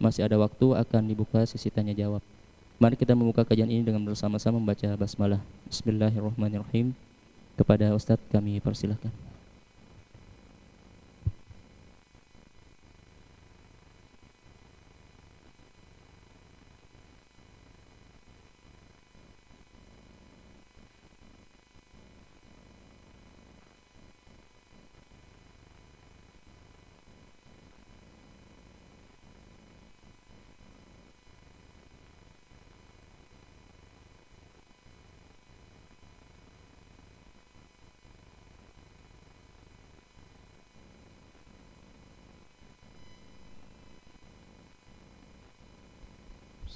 masih ada waktu akan dibuka sesi tanya jawab. Mari kita membuka kajian ini dengan bersama-sama membaca basmalah. Bismillahirrahmanirrahim. Kepada Ustadz kami persilahkan.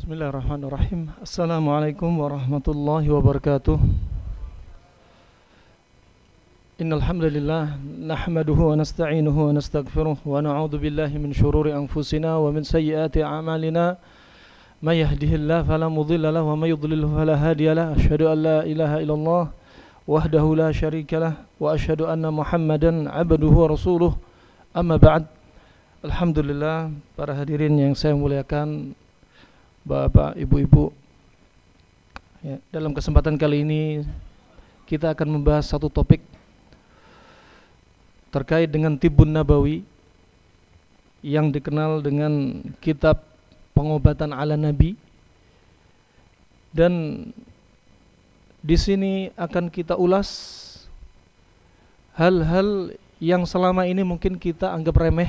بسم الله الرحمن الرحيم السلام عليكم ورحمة الله وبركاته إن الحمد لله نحمده ونستعينه ونستغفره ونعوذ بالله من شرور أنفسنا ومن سيئات أعمالنا ما يهده الله فلا مضل له وما يضلل فلا هادي له أشهد أن لا إله إلا الله وحده لا شريك له وأشهد أن محمدا عبده ورسوله أما بعد Alhamdulillah para hadirin yang saya muliakan Bapak, Ibu-ibu. Ya, dalam kesempatan kali ini kita akan membahas satu topik terkait dengan Tibun Nabawi yang dikenal dengan kitab pengobatan ala Nabi dan di sini akan kita ulas hal-hal yang selama ini mungkin kita anggap remeh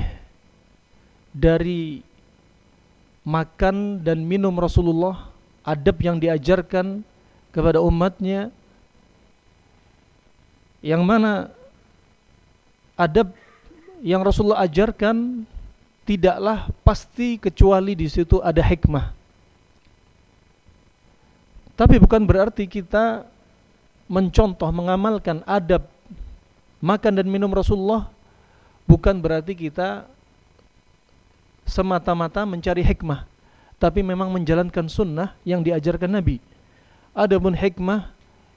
dari makan dan minum Rasulullah, adab yang diajarkan kepada umatnya, yang mana adab yang Rasulullah ajarkan tidaklah pasti kecuali di situ ada hikmah. Tapi bukan berarti kita mencontoh, mengamalkan adab makan dan minum Rasulullah bukan berarti kita semata-mata mencari hikmah, tapi memang menjalankan sunnah yang diajarkan Nabi. Adapun hikmah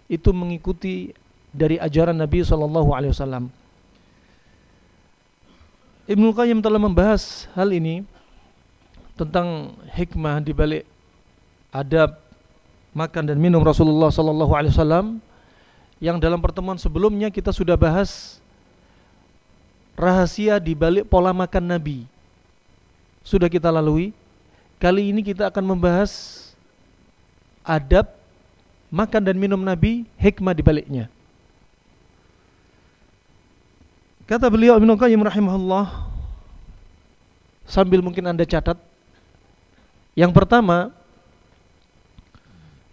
itu mengikuti dari ajaran Nabi Shallallahu Alaihi. Ibnu Qayyim telah membahas hal ini tentang hikmah di balik adab makan dan minum Rasulullah Wasallam yang dalam pertemuan sebelumnya kita sudah bahas rahasia di balik pola makan Nabi sudah kita lalui. Kali ini kita akan membahas adab makan dan minum Nabi, hikmah di baliknya. Kata beliau Ibnu Qayyim rahimahullah sambil mungkin Anda catat. Yang pertama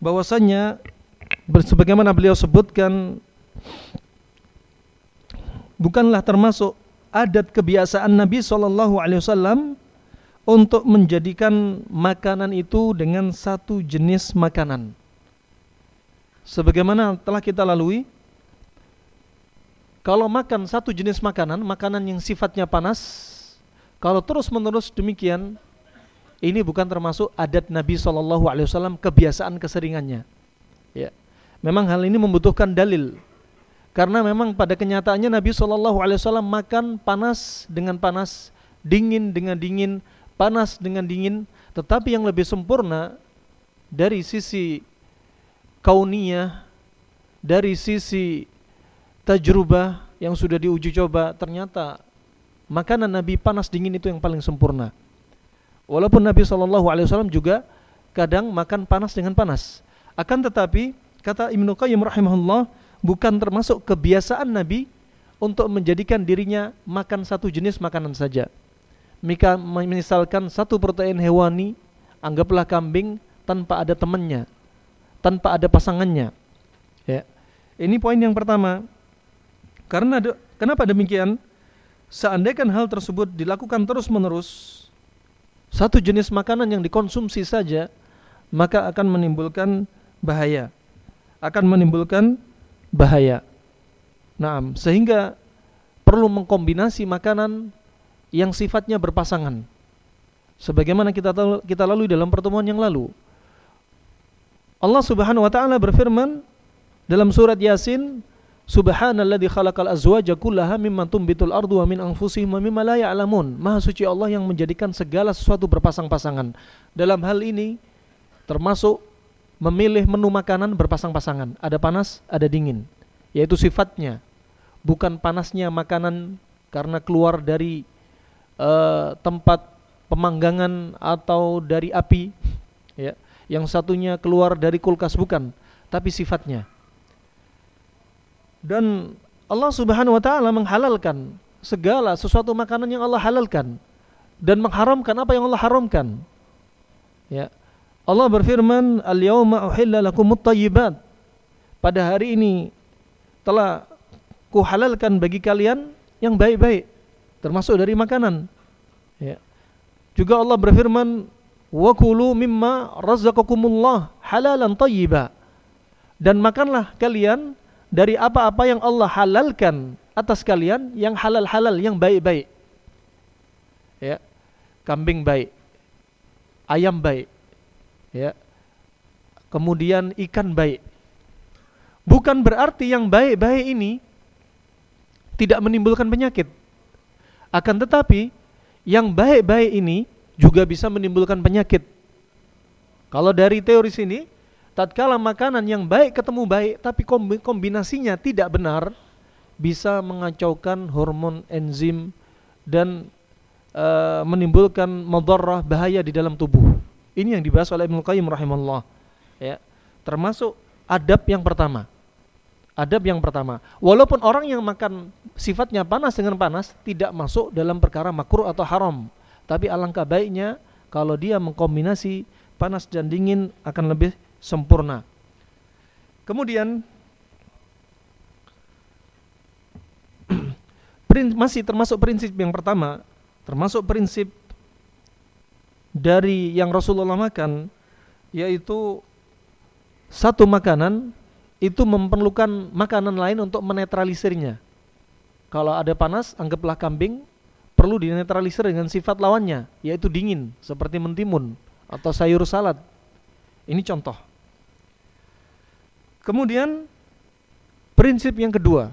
bahwasanya sebagaimana beliau sebutkan bukanlah termasuk adat kebiasaan Nabi sallallahu alaihi wasallam untuk menjadikan makanan itu dengan satu jenis makanan. Sebagaimana telah kita lalui, kalau makan satu jenis makanan, makanan yang sifatnya panas, kalau terus-menerus demikian, ini bukan termasuk adat Nabi Shallallahu Alaihi Wasallam kebiasaan keseringannya. Ya, memang hal ini membutuhkan dalil, karena memang pada kenyataannya Nabi Shallallahu Alaihi Wasallam makan panas dengan panas, dingin dengan dingin, panas dengan dingin, tetapi yang lebih sempurna dari sisi kauniyah, dari sisi tajrubah yang sudah diuji coba, ternyata makanan Nabi panas dingin itu yang paling sempurna. Walaupun Nabi Shallallahu Alaihi Wasallam juga kadang makan panas dengan panas. Akan tetapi kata Ibnu Qayyim rahimahullah bukan termasuk kebiasaan Nabi untuk menjadikan dirinya makan satu jenis makanan saja mika misalkan satu protein hewani anggaplah kambing tanpa ada temannya tanpa ada pasangannya. Ya. Ini poin yang pertama. Karena de, kenapa demikian? Seandainya hal tersebut dilakukan terus menerus satu jenis makanan yang dikonsumsi saja maka akan menimbulkan bahaya. Akan menimbulkan bahaya. Nah sehingga perlu mengkombinasi makanan yang sifatnya berpasangan. Sebagaimana kita tahu, kita lalui dalam pertemuan yang lalu. Allah Subhanahu wa taala berfirman dalam surat Yasin, Subhanalladzi khalaqal azwaja kullaha mimma tumbitul ardu wa min anfusihim wa mimma la ya'lamun. Maha suci Allah yang menjadikan segala sesuatu berpasang-pasangan. Dalam hal ini termasuk memilih menu makanan berpasang-pasangan. Ada panas, ada dingin. Yaitu sifatnya. Bukan panasnya makanan karena keluar dari uh, tempat pemanggangan atau dari api ya. Yang satunya keluar dari kulkas bukan, tapi sifatnya dan Allah Subhanahu wa taala menghalalkan segala sesuatu makanan yang Allah halalkan dan mengharamkan apa yang Allah haramkan. Ya. Allah berfirman, "Al-yauma uhilla lakumut thayyibat." Pada hari ini telah kuhalalkan bagi kalian yang baik-baik termasuk dari makanan. Ya. Juga Allah berfirman, "Wa kulu mimma razaqakumullah halalan thayyiba." Dan makanlah kalian dari apa-apa yang Allah halalkan atas kalian yang halal-halal yang baik-baik. Ya. Kambing baik. Ayam baik. Ya. Kemudian ikan baik. Bukan berarti yang baik-baik ini tidak menimbulkan penyakit. Akan tetapi yang baik-baik ini juga bisa menimbulkan penyakit. Kalau dari teori sini tatkala makanan yang baik ketemu baik tapi kombinasinya tidak benar bisa mengacaukan hormon enzim dan e, menimbulkan madarrah bahaya di dalam tubuh. Ini yang dibahas oleh Ibnu Qayyim rahimahullah. Ya. Termasuk adab yang pertama. Adab yang pertama. Walaupun orang yang makan sifatnya panas dengan panas tidak masuk dalam perkara makruh atau haram. Tapi alangkah baiknya kalau dia mengkombinasi panas dan dingin akan lebih sempurna. Kemudian masih termasuk prinsip yang pertama, termasuk prinsip dari yang Rasulullah makan yaitu satu makanan itu memerlukan makanan lain untuk menetralisirnya. Kalau ada panas, anggaplah kambing perlu dinetralisir dengan sifat lawannya, yaitu dingin, seperti mentimun atau sayur salad. Ini contoh. Kemudian prinsip yang kedua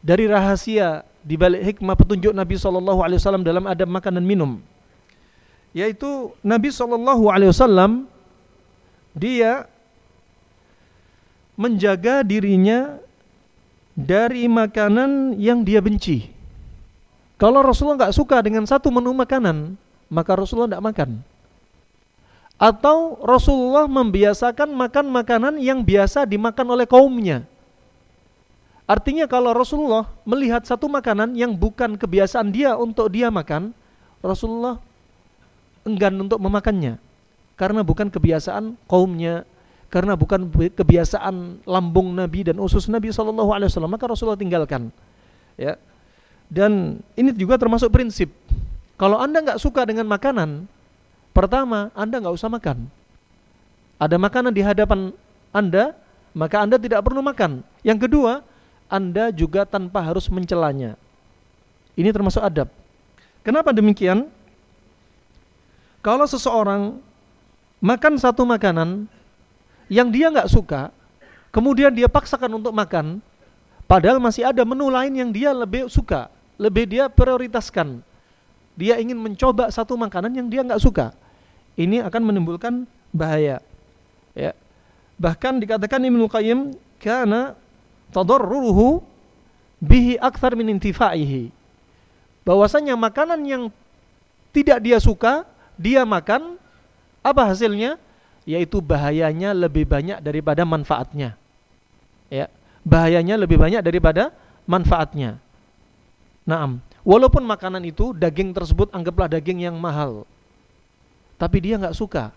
dari rahasia di balik hikmah petunjuk Nabi Shallallahu Alaihi Wasallam dalam adab makan dan minum, yaitu Nabi Shallallahu Alaihi Wasallam dia menjaga dirinya dari makanan yang dia benci. Kalau Rasulullah nggak suka dengan satu menu makanan, maka Rasulullah tidak makan atau Rasulullah membiasakan makan makanan yang biasa dimakan oleh kaumnya. Artinya kalau Rasulullah melihat satu makanan yang bukan kebiasaan dia untuk dia makan, Rasulullah enggan untuk memakannya. Karena bukan kebiasaan kaumnya, karena bukan kebiasaan lambung Nabi dan usus Nabi Shallallahu Alaihi Wasallam, maka Rasulullah tinggalkan. Ya. Dan ini juga termasuk prinsip. Kalau anda nggak suka dengan makanan, Pertama, Anda nggak usah makan. Ada makanan di hadapan Anda, maka Anda tidak perlu makan. Yang kedua, Anda juga tanpa harus mencelanya. Ini termasuk adab. Kenapa demikian? Kalau seseorang makan satu makanan yang dia nggak suka, kemudian dia paksakan untuk makan, padahal masih ada menu lain yang dia lebih suka, lebih dia prioritaskan. Dia ingin mencoba satu makanan yang dia nggak suka ini akan menimbulkan bahaya. Ya. Bahkan dikatakan Ibnu Qayyim karena tadarruruhu bihi akthar min intifaihi. Bahwasanya makanan yang tidak dia suka, dia makan, apa hasilnya? Yaitu bahayanya lebih banyak daripada manfaatnya. Ya, bahayanya lebih banyak daripada manfaatnya. Naam, walaupun makanan itu daging tersebut anggaplah daging yang mahal tapi dia nggak suka.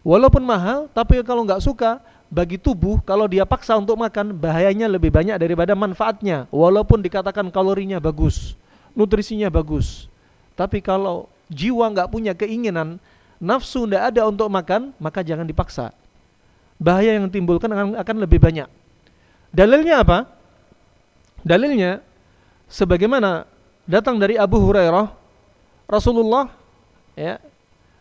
Walaupun mahal, tapi kalau nggak suka, bagi tubuh kalau dia paksa untuk makan bahayanya lebih banyak daripada manfaatnya. Walaupun dikatakan kalorinya bagus, nutrisinya bagus, tapi kalau jiwa nggak punya keinginan, nafsu nggak ada untuk makan, maka jangan dipaksa. Bahaya yang timbulkan akan, akan lebih banyak. Dalilnya apa? Dalilnya sebagaimana datang dari Abu Hurairah, Rasulullah ya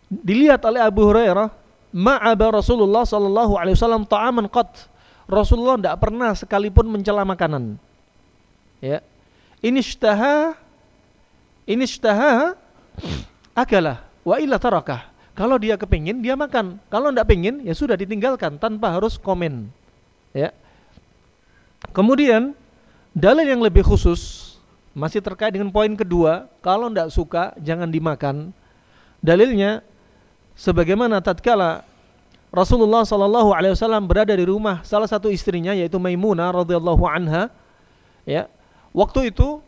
dilihat oleh Abu Hurairah ma'aba Rasulullah sallallahu alaihi wasallam ta'aman qat Rasulullah tidak pernah sekalipun mencela makanan. Ya. Ini ishtaha ini ishtaha akalah wa illa tarakah. Kalau dia kepingin dia makan. Kalau tidak pingin ya sudah ditinggalkan tanpa harus komen. Ya. Kemudian dalil yang lebih khusus masih terkait dengan poin kedua, kalau tidak suka jangan dimakan. Dalilnya sebagaimana tatkala Rasulullah Shallallahu Alaihi Wasallam berada di rumah salah satu istrinya yaitu Maimunah radhiyallahu anha, ya waktu itu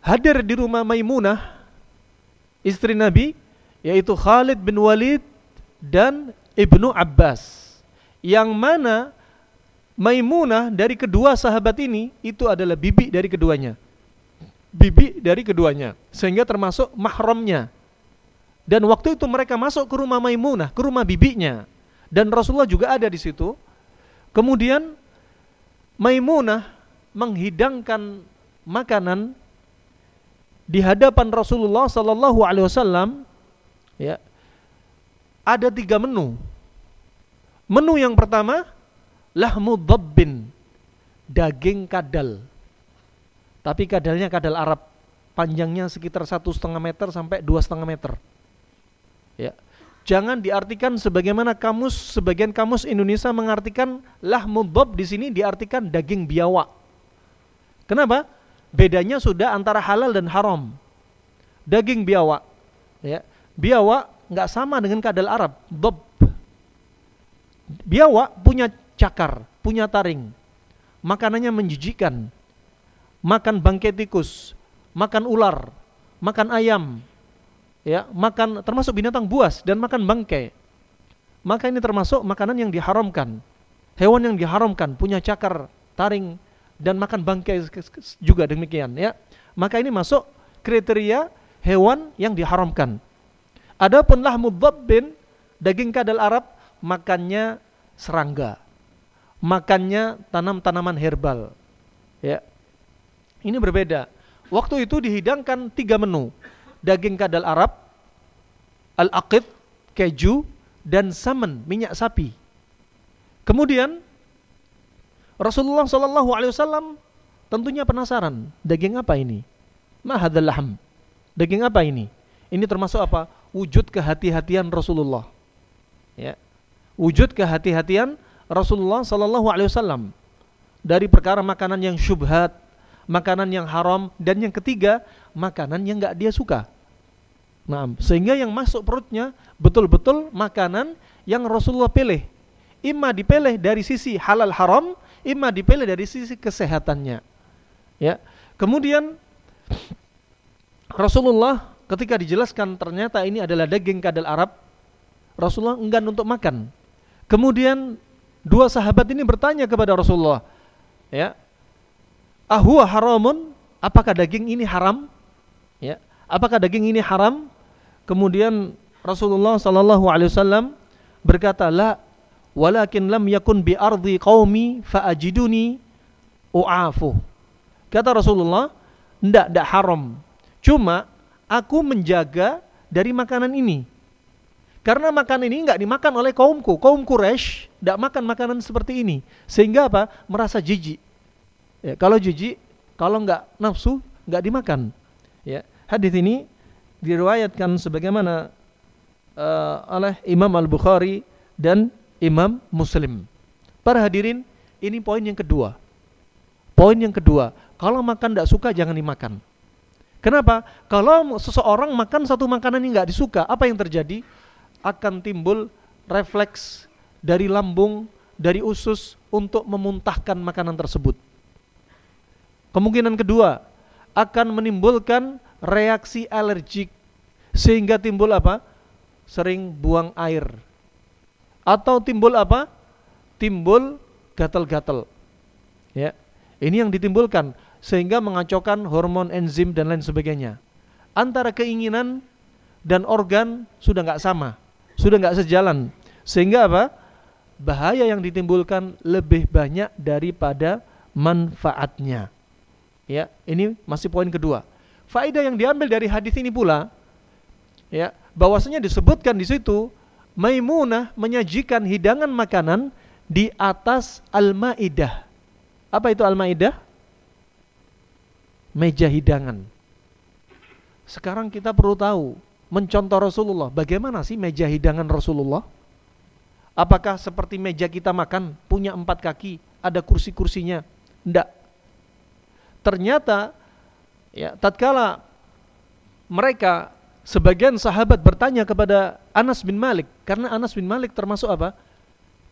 hadir di rumah Maimunah istri Nabi yaitu Khalid bin Walid dan Ibnu Abbas yang mana Maimunah dari kedua sahabat ini itu adalah bibi dari keduanya bibi dari keduanya sehingga termasuk mahramnya dan waktu itu mereka masuk ke rumah Maimunah, ke rumah bibinya. Dan Rasulullah juga ada di situ. Kemudian Maimunah menghidangkan makanan di hadapan Rasulullah sallallahu alaihi wasallam ya. Ada tiga menu. Menu yang pertama lahmu dhabbin, daging kadal. Tapi kadalnya kadal Arab, panjangnya sekitar satu setengah meter sampai dua setengah meter. Ya. Jangan diartikan sebagaimana kamus sebagian kamus Indonesia mengartikan lahmudhab di sini diartikan daging biawak. Kenapa? Bedanya sudah antara halal dan haram. Daging biawak, ya. Biawak nggak sama dengan kadal Arab, dhab. Biawak punya cakar, punya taring. Makanannya menjijikan. Makan bangkai tikus, makan ular, makan ayam, ya makan termasuk binatang buas dan makan bangkai maka ini termasuk makanan yang diharamkan hewan yang diharamkan punya cakar taring dan makan bangkai juga demikian ya maka ini masuk kriteria hewan yang diharamkan adapun lahmu dhabbin daging kadal Arab makannya serangga makannya tanam-tanaman herbal ya ini berbeda waktu itu dihidangkan tiga menu daging kadal Arab, al-aqid, keju, dan samen, minyak sapi. Kemudian Rasulullah Shallallahu Alaihi Wasallam tentunya penasaran, daging apa ini? Mahadal laham. Daging apa ini? Ini termasuk apa? Wujud kehati-hatian Rasulullah. Ya. Wujud kehati-hatian Rasulullah Shallallahu Alaihi Wasallam dari perkara makanan yang syubhat, makanan yang haram, dan yang ketiga makanan yang nggak dia suka. Nah, sehingga yang masuk perutnya betul-betul makanan yang Rasulullah pilih. Ima dipilih dari sisi halal haram, ima dipilih dari sisi kesehatannya. Ya. Kemudian Rasulullah ketika dijelaskan ternyata ini adalah daging kadal Arab, Rasulullah enggan untuk makan. Kemudian dua sahabat ini bertanya kepada Rasulullah, ya, ahwa haramun? Apakah daging ini haram? Ya, apakah daging ini haram? Kemudian Rasulullah sallallahu alaihi wasallam berkata, "La walakin lam yakun bi ardi qaumi faajiduni u'afu." Kata Rasulullah, "Ndak, ndak haram. Cuma aku menjaga dari makanan ini." Karena makanan ini enggak dimakan oleh kaumku, kaum Quraisy enggak makan makanan seperti ini. Sehingga apa? Merasa jijik. Ya, kalau jijik, kalau enggak nafsu, enggak dimakan. Ya, hadis ini diriwayatkan sebagaimana uh, oleh Imam Al-Bukhari dan Imam Muslim. Para hadirin, ini poin yang kedua. Poin yang kedua, kalau makan tidak suka jangan dimakan. Kenapa? Kalau seseorang makan satu makanan yang nggak disuka, apa yang terjadi? Akan timbul refleks dari lambung, dari usus untuk memuntahkan makanan tersebut. Kemungkinan kedua, akan menimbulkan reaksi alergik sehingga timbul apa? Sering buang air. Atau timbul apa? Timbul gatal-gatal. Ya. Ini yang ditimbulkan sehingga mengacaukan hormon enzim dan lain sebagainya. Antara keinginan dan organ sudah nggak sama, sudah nggak sejalan. Sehingga apa? Bahaya yang ditimbulkan lebih banyak daripada manfaatnya. Ya, ini masih poin kedua. Faedah yang diambil dari hadis ini pula ya, bahwasanya disebutkan di situ Maimunah menyajikan hidangan makanan di atas Al-Maidah. Apa itu Al-Maidah? Meja hidangan. Sekarang kita perlu tahu, mencontoh Rasulullah, bagaimana sih meja hidangan Rasulullah? Apakah seperti meja kita makan, punya empat kaki, ada kursi-kursinya? Tidak. Ternyata, ya, tatkala mereka sebagian sahabat bertanya kepada Anas bin Malik, karena Anas bin Malik termasuk apa?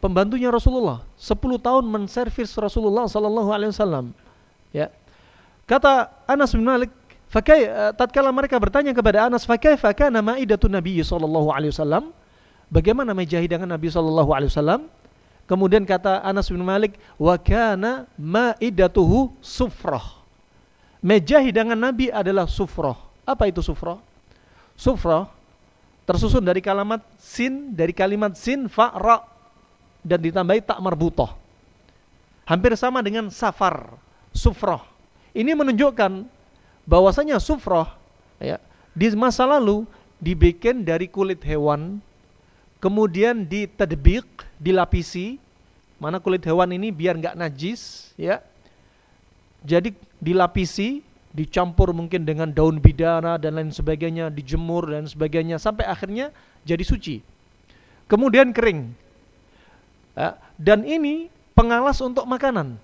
Pembantunya Rasulullah, 10 tahun menservis Rasulullah sallallahu alaihi wasallam. Ya. Kata Anas bin Malik, Fakai, uh, tatkala mereka bertanya kepada Anas, "Fakaifa kana maidatun Nabi sallallahu alaihi wasallam?" Bagaimana meja hidangan Nabi sallallahu alaihi wasallam? Kemudian kata Anas bin Malik, "Wa kana maidatuhu sufrah." Meja hidangan Nabi adalah sufrah. Apa itu sufrah? Sufrah tersusun dari kalimat sin, dari kalimat sin fa ra dan ditambahi tak marbutoh. Hampir sama dengan safar, sufrah. Ini menunjukkan bahwasanya sufroh ya, di masa lalu dibikin dari kulit hewan, kemudian ditadbik, dilapisi, mana kulit hewan ini biar nggak najis, ya. Jadi dilapisi, dicampur mungkin dengan daun bidara dan lain sebagainya, dijemur dan sebagainya sampai akhirnya jadi suci. Kemudian kering. Ya, dan ini pengalas untuk makanan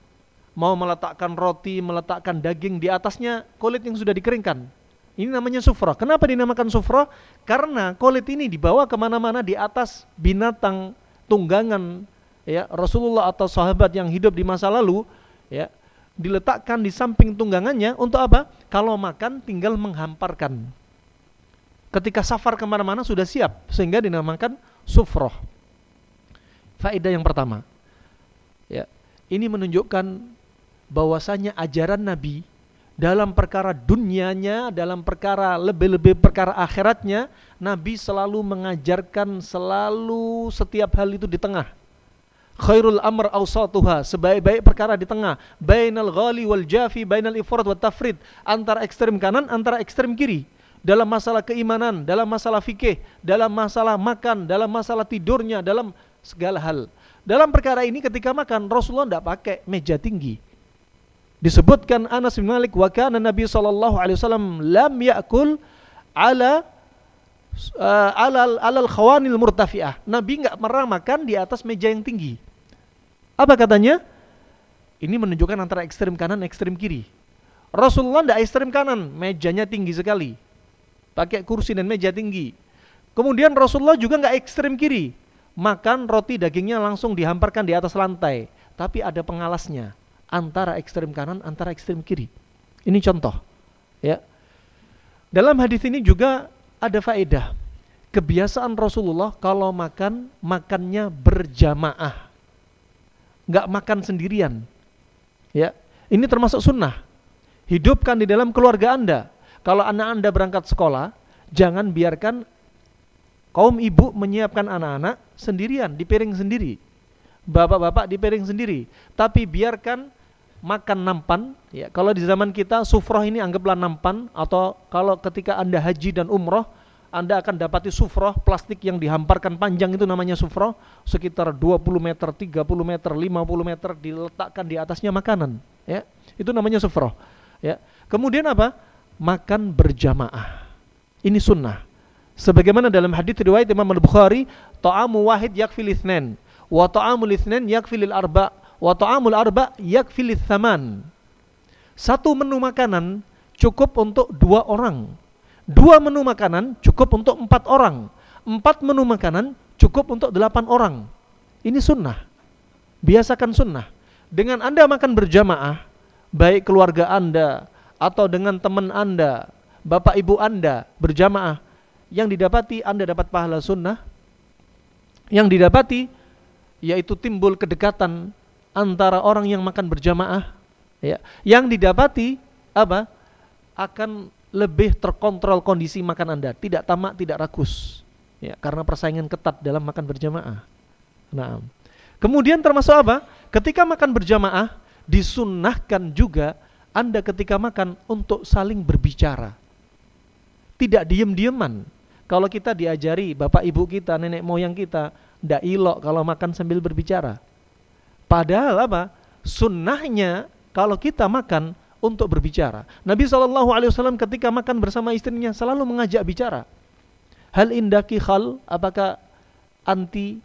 mau meletakkan roti, meletakkan daging di atasnya kulit yang sudah dikeringkan. Ini namanya sufra. Kenapa dinamakan sufra? Karena kulit ini dibawa ke mana-mana di atas binatang tunggangan ya Rasulullah atau sahabat yang hidup di masa lalu ya diletakkan di samping tunggangannya untuk apa? Kalau makan tinggal menghamparkan. Ketika safar ke mana-mana sudah siap sehingga dinamakan sufroh. Faedah yang pertama, ya ini menunjukkan bahwasanya ajaran Nabi dalam perkara dunianya, dalam perkara lebih-lebih perkara akhiratnya, Nabi selalu mengajarkan selalu setiap hal itu di tengah. Khairul amr awsatuha, sebaik-baik perkara di tengah. Bainal ghali wal jafi, bainal ifrat wa tafrid, antara ekstrem kanan, antara ekstrem kiri. Dalam masalah keimanan, dalam masalah fikih, dalam masalah makan, dalam masalah tidurnya, dalam segala hal. Dalam perkara ini ketika makan, Rasulullah tidak pakai meja tinggi disebutkan Anas bin Malik wa kana Nabi sallallahu alaihi wasallam lam ya'kul ala uh, alal alal khawanil murtafi'ah. Nabi enggak pernah makan di atas meja yang tinggi. Apa katanya? Ini menunjukkan antara ekstrem kanan ekstrem kiri. Rasulullah tidak ekstrem kanan, mejanya tinggi sekali. Pakai kursi dan meja tinggi. Kemudian Rasulullah juga nggak ekstrem kiri. Makan roti dagingnya langsung dihamparkan di atas lantai. Tapi ada pengalasnya antara ekstrem kanan, antara ekstrem kiri. Ini contoh. Ya. Dalam hadis ini juga ada faedah. Kebiasaan Rasulullah kalau makan, makannya berjamaah. Nggak makan sendirian. Ya. Ini termasuk sunnah. Hidupkan di dalam keluarga Anda. Kalau anak Anda berangkat sekolah, jangan biarkan kaum ibu menyiapkan anak-anak sendirian, di piring sendiri. Bapak-bapak di piring sendiri. Tapi biarkan makan nampan ya. Kalau di zaman kita sufroh ini anggaplah nampan atau kalau ketika anda haji dan umroh anda akan dapati sufroh plastik yang dihamparkan panjang itu namanya sufroh sekitar 20 meter, 30 meter, 50 meter diletakkan di atasnya makanan ya. Itu namanya sufroh ya. Kemudian apa? Makan berjamaah. Ini sunnah. Sebagaimana dalam hadis riwayat Imam Al-Bukhari ta'amu wahid yakfil ithnan wa ta'amul ithnan yakfilil arba' wa ta'amul arba yakfil thaman. Satu menu makanan cukup untuk dua orang. Dua menu makanan cukup untuk empat orang. Empat menu makanan cukup untuk delapan orang. Ini sunnah. Biasakan sunnah. Dengan Anda makan berjamaah, baik keluarga Anda atau dengan teman Anda, bapak ibu Anda berjamaah, yang didapati Anda dapat pahala sunnah, yang didapati yaitu timbul kedekatan antara orang yang makan berjamaah ya yang didapati apa akan lebih terkontrol kondisi makan Anda, tidak tamak, tidak rakus. Ya, karena persaingan ketat dalam makan berjamaah. Nah, kemudian termasuk apa? Ketika makan berjamaah disunnahkan juga Anda ketika makan untuk saling berbicara. Tidak diem-dieman. Kalau kita diajari bapak ibu kita, nenek moyang kita, ndak ilok kalau makan sambil berbicara Padahal apa? Sunnahnya kalau kita makan untuk berbicara. Nabi Wasallam ketika makan bersama istrinya selalu mengajak bicara. Hal indaki hal, apakah anti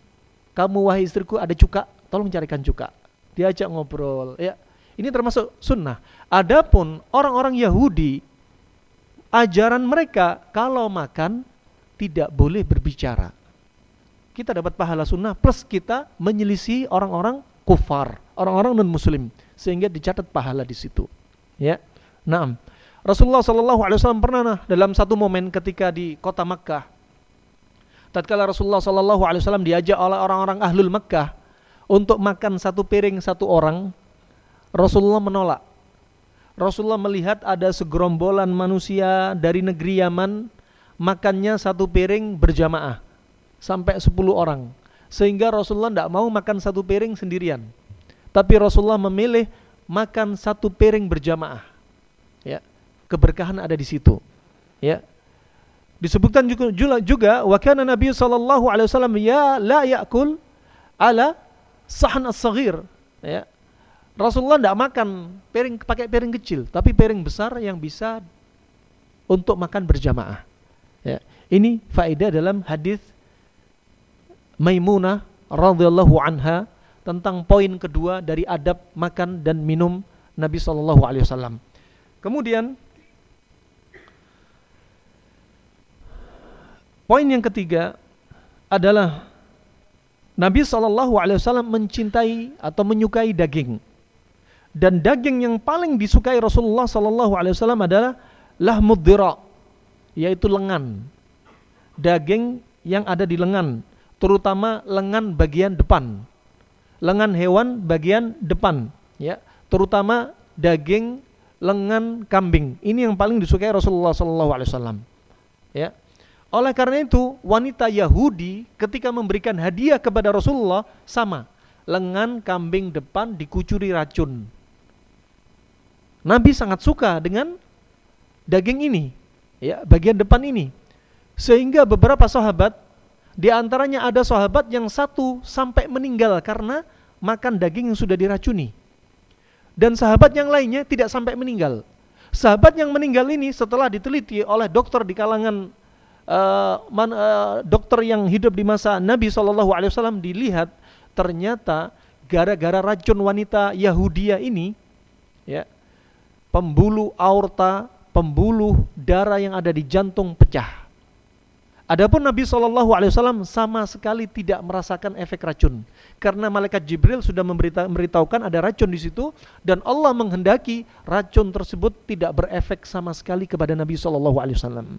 kamu wahai istriku ada cuka? Tolong carikan cuka. Diajak ngobrol. Ya, ini termasuk sunnah. Adapun orang-orang Yahudi, ajaran mereka kalau makan tidak boleh berbicara. Kita dapat pahala sunnah plus kita menyelisih orang-orang kufar, orang-orang non muslim sehingga dicatat pahala di situ. Ya. Naam. Rasulullah Shallallahu alaihi wasallam pernah nah, dalam satu momen ketika di kota Makkah tatkala Rasulullah Shallallahu alaihi wasallam diajak oleh orang-orang ahlul Makkah untuk makan satu piring satu orang, Rasulullah menolak. Rasulullah melihat ada segerombolan manusia dari negeri Yaman makannya satu piring berjamaah sampai 10 orang. Sehingga Rasulullah tidak mau makan satu piring sendirian. Tapi Rasulullah memilih makan satu piring berjamaah. Ya. Keberkahan ada di situ. Ya. Disebutkan juga juga wa kana Nabi sallallahu alaihi wasallam ya la yakul ala sahn as-saghir. Ya. Rasulullah tidak makan piring pakai piring kecil, tapi piring besar yang bisa untuk makan berjamaah. Ya. Ini faedah dalam hadis Maimunah radhiyallahu anha tentang poin kedua dari adab makan dan minum Nabi Shallallahu Alaihi Wasallam. Kemudian poin yang ketiga adalah Nabi Shallallahu Alaihi Wasallam mencintai atau menyukai daging. Dan daging yang paling disukai Rasulullah Shallallahu Alaihi Wasallam adalah lahmud dira, yaitu lengan, daging yang ada di lengan, terutama lengan bagian depan. Lengan hewan bagian depan ya. Terutama daging lengan kambing. Ini yang paling disukai Rasulullah sallallahu alaihi wasallam ya. Oleh karena itu wanita Yahudi ketika memberikan hadiah kepada Rasulullah sama lengan kambing depan dikucuri racun. Nabi sangat suka dengan daging ini ya bagian depan ini. Sehingga beberapa sahabat di antaranya ada sahabat yang satu sampai meninggal karena makan daging yang sudah diracuni. Dan sahabat yang lainnya tidak sampai meninggal. Sahabat yang meninggal ini setelah diteliti oleh dokter di kalangan uh, man, uh, dokter yang hidup di masa Nabi SAW dilihat ternyata gara-gara racun wanita Yahudia ini, ya, pembuluh aorta, pembuluh darah yang ada di jantung pecah Adapun Nabi Shallallahu Alaihi Wasallam sama sekali tidak merasakan efek racun, karena malaikat Jibril sudah memberita, memberitahukan ada racun di situ, dan Allah menghendaki racun tersebut tidak berefek sama sekali kepada Nabi Shallallahu Alaihi Wasallam.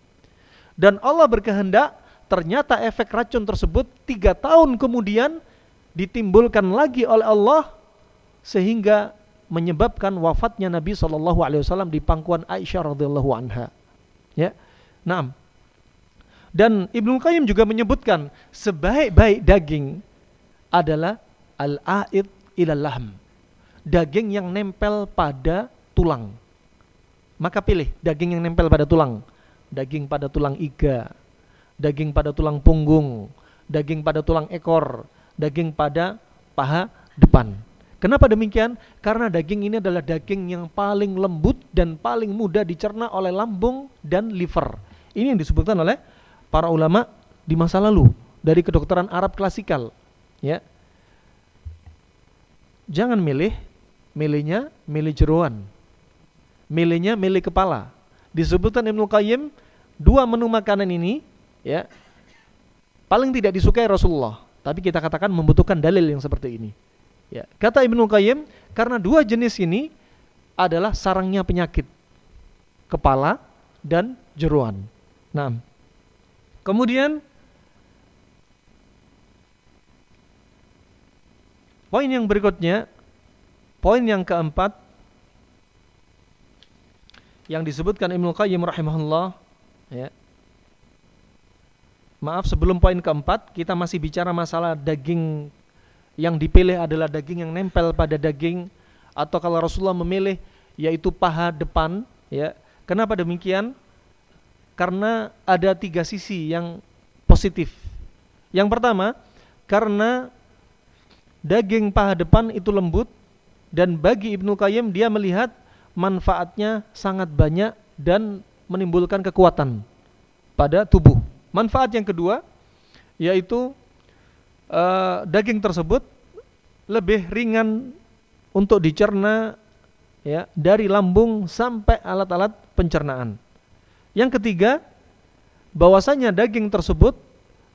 Dan Allah berkehendak, ternyata efek racun tersebut tiga tahun kemudian ditimbulkan lagi oleh Allah, sehingga menyebabkan wafatnya Nabi Shallallahu Alaihi Wasallam di pangkuan Aisyah radhiyallahu anha. Ya, nah dan Ibnu Qayyim juga menyebutkan sebaik-baik daging adalah al-aid ilal lahm. Daging yang nempel pada tulang. Maka pilih daging yang nempel pada tulang. Daging pada tulang iga, daging pada tulang punggung, daging pada tulang ekor, daging pada paha depan. Kenapa demikian? Karena daging ini adalah daging yang paling lembut dan paling mudah dicerna oleh lambung dan liver. Ini yang disebutkan oleh para ulama di masa lalu dari kedokteran Arab klasikal ya. Jangan milih milihnya milih jeruan. Milihnya milih kepala. Disebutkan Ibnu Qayyim dua menu makanan ini ya paling tidak disukai Rasulullah. Tapi kita katakan membutuhkan dalil yang seperti ini ya. Kata Ibnu Qayyim karena dua jenis ini adalah sarangnya penyakit kepala dan jeruan. Nah Kemudian poin yang berikutnya, poin yang keempat yang disebutkan Ibnu Qayyim rahimahullah ya. Maaf sebelum poin keempat kita masih bicara masalah daging yang dipilih adalah daging yang nempel pada daging atau kalau Rasulullah memilih yaitu paha depan ya. Kenapa demikian? Karena ada tiga sisi yang positif. Yang pertama, karena daging paha depan itu lembut dan bagi Ibnu Qayyim dia melihat manfaatnya sangat banyak dan menimbulkan kekuatan pada tubuh. Manfaat yang kedua yaitu uh, daging tersebut lebih ringan untuk dicerna ya dari lambung sampai alat-alat pencernaan. Yang ketiga, bahwasanya daging tersebut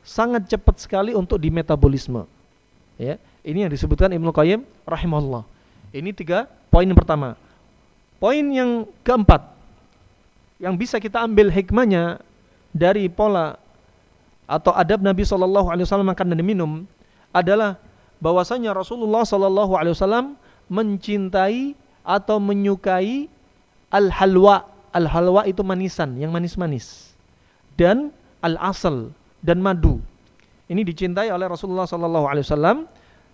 sangat cepat sekali untuk dimetabolisme. Ya, ini yang disebutkan Ibnu Qayyim rahimahullah. Ini tiga poin yang pertama. Poin yang keempat yang bisa kita ambil hikmahnya dari pola atau adab Nabi Shallallahu Alaihi Wasallam makan dan minum adalah bahwasanya Rasulullah Shallallahu Alaihi Wasallam mencintai atau menyukai al halwa. Al halwa itu manisan, yang manis-manis. Dan al asal dan madu. Ini dicintai oleh Rasulullah Shallallahu Alaihi Wasallam,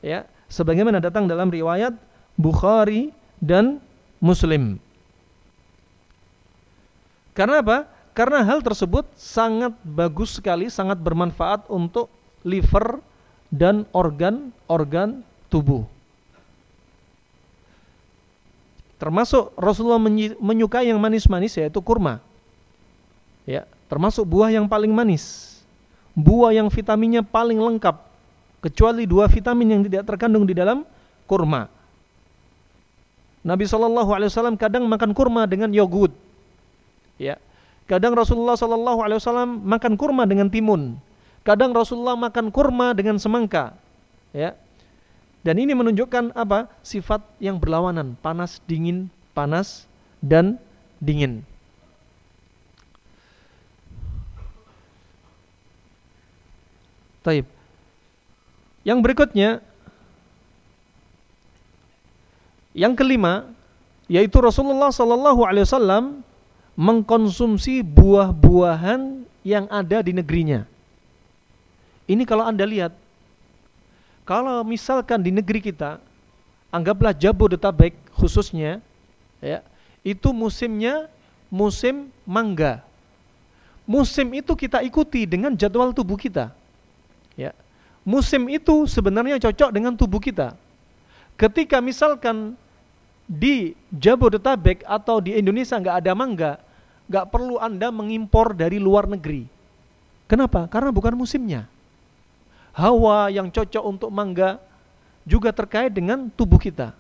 ya, sebagaimana datang dalam riwayat Bukhari dan Muslim. Karena apa? Karena hal tersebut sangat bagus sekali, sangat bermanfaat untuk liver dan organ-organ tubuh. Termasuk Rasulullah menyukai yang manis-manis yaitu kurma. Ya, termasuk buah yang paling manis. Buah yang vitaminnya paling lengkap kecuali dua vitamin yang tidak terkandung di dalam kurma. Nabi Shallallahu Alaihi Wasallam kadang makan kurma dengan yogurt, ya. Kadang Rasulullah Shallallahu Alaihi Wasallam makan kurma dengan timun. Kadang Rasulullah makan kurma dengan semangka, ya. Dan ini menunjukkan apa? Sifat yang berlawanan, panas, dingin, panas dan dingin. Taib. Yang berikutnya yang kelima yaitu Rasulullah Sallallahu Alaihi Wasallam mengkonsumsi buah-buahan yang ada di negerinya. Ini kalau anda lihat kalau misalkan di negeri kita, anggaplah Jabodetabek khususnya, ya, itu musimnya musim mangga. Musim itu kita ikuti dengan jadwal tubuh kita. Ya. Musim itu sebenarnya cocok dengan tubuh kita. Ketika misalkan di Jabodetabek atau di Indonesia nggak ada mangga, nggak perlu Anda mengimpor dari luar negeri. Kenapa? Karena bukan musimnya hawa yang cocok untuk mangga juga terkait dengan tubuh kita.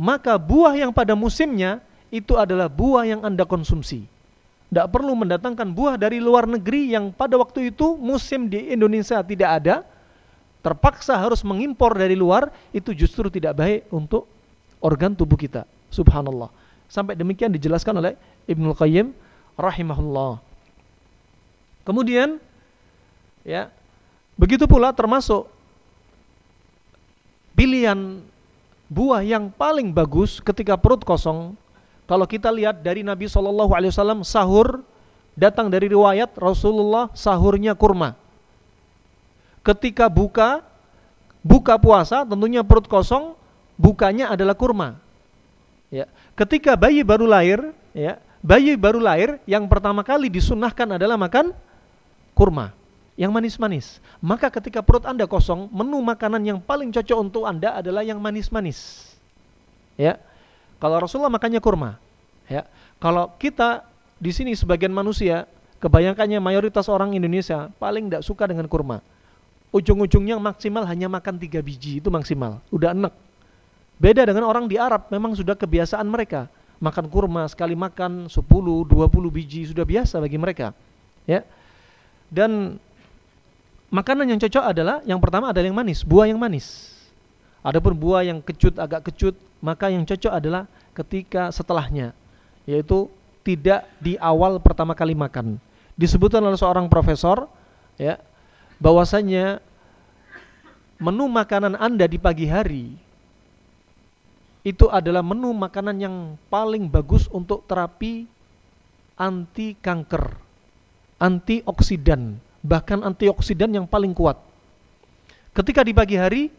Maka buah yang pada musimnya itu adalah buah yang Anda konsumsi. Tidak perlu mendatangkan buah dari luar negeri yang pada waktu itu musim di Indonesia tidak ada, terpaksa harus mengimpor dari luar, itu justru tidak baik untuk organ tubuh kita. Subhanallah. Sampai demikian dijelaskan oleh Ibnu Qayyim rahimahullah. Kemudian ya, Begitu pula termasuk pilihan buah yang paling bagus ketika perut kosong. Kalau kita lihat dari Nabi Shallallahu Alaihi Wasallam sahur datang dari riwayat Rasulullah sahurnya kurma. Ketika buka buka puasa tentunya perut kosong bukanya adalah kurma. Ya. Ketika bayi baru lahir, ya, bayi baru lahir yang pertama kali disunahkan adalah makan kurma yang manis-manis. Maka ketika perut Anda kosong, menu makanan yang paling cocok untuk Anda adalah yang manis-manis. Ya. Kalau Rasulullah makannya kurma. Ya. Kalau kita di sini sebagian manusia, kebanyakannya mayoritas orang Indonesia paling tidak suka dengan kurma. Ujung-ujungnya maksimal hanya makan tiga biji, itu maksimal. Udah enak. Beda dengan orang di Arab, memang sudah kebiasaan mereka. Makan kurma, sekali makan 10, 20 biji, sudah biasa bagi mereka. Ya. Dan Makanan yang cocok adalah yang pertama adalah yang manis, buah yang manis. Adapun buah yang kecut agak kecut, maka yang cocok adalah ketika setelahnya, yaitu tidak di awal pertama kali makan. Disebutkan oleh seorang profesor, ya, bahwasanya menu makanan Anda di pagi hari itu adalah menu makanan yang paling bagus untuk terapi anti kanker, antioksidan bahkan antioksidan yang paling kuat. Ketika di pagi hari,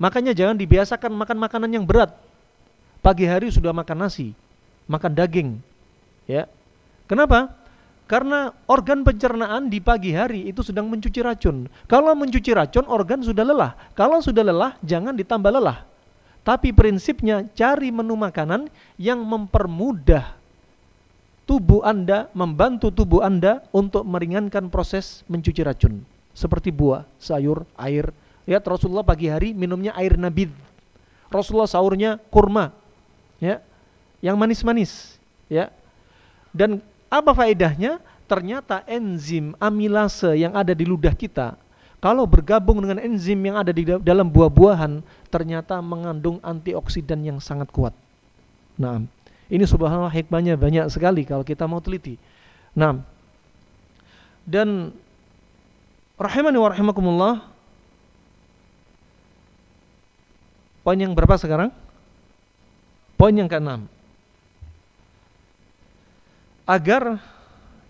makanya jangan dibiasakan makan makanan yang berat. Pagi hari sudah makan nasi, makan daging. Ya. Kenapa? Karena organ pencernaan di pagi hari itu sedang mencuci racun. Kalau mencuci racun, organ sudah lelah. Kalau sudah lelah, jangan ditambah lelah. Tapi prinsipnya cari menu makanan yang mempermudah tubuh Anda, membantu tubuh Anda untuk meringankan proses mencuci racun. Seperti buah, sayur, air. Ya, Rasulullah pagi hari minumnya air nabid. Rasulullah sahurnya kurma. Ya. Yang manis-manis, ya. Dan apa faedahnya? Ternyata enzim amilase yang ada di ludah kita kalau bergabung dengan enzim yang ada di dalam buah-buahan ternyata mengandung antioksidan yang sangat kuat. Nah, ini subhanallah hikmahnya banyak sekali kalau kita mau teliti. Nah, dan rahimani wa rahimakumullah Poin yang berapa sekarang? Poin yang keenam. Agar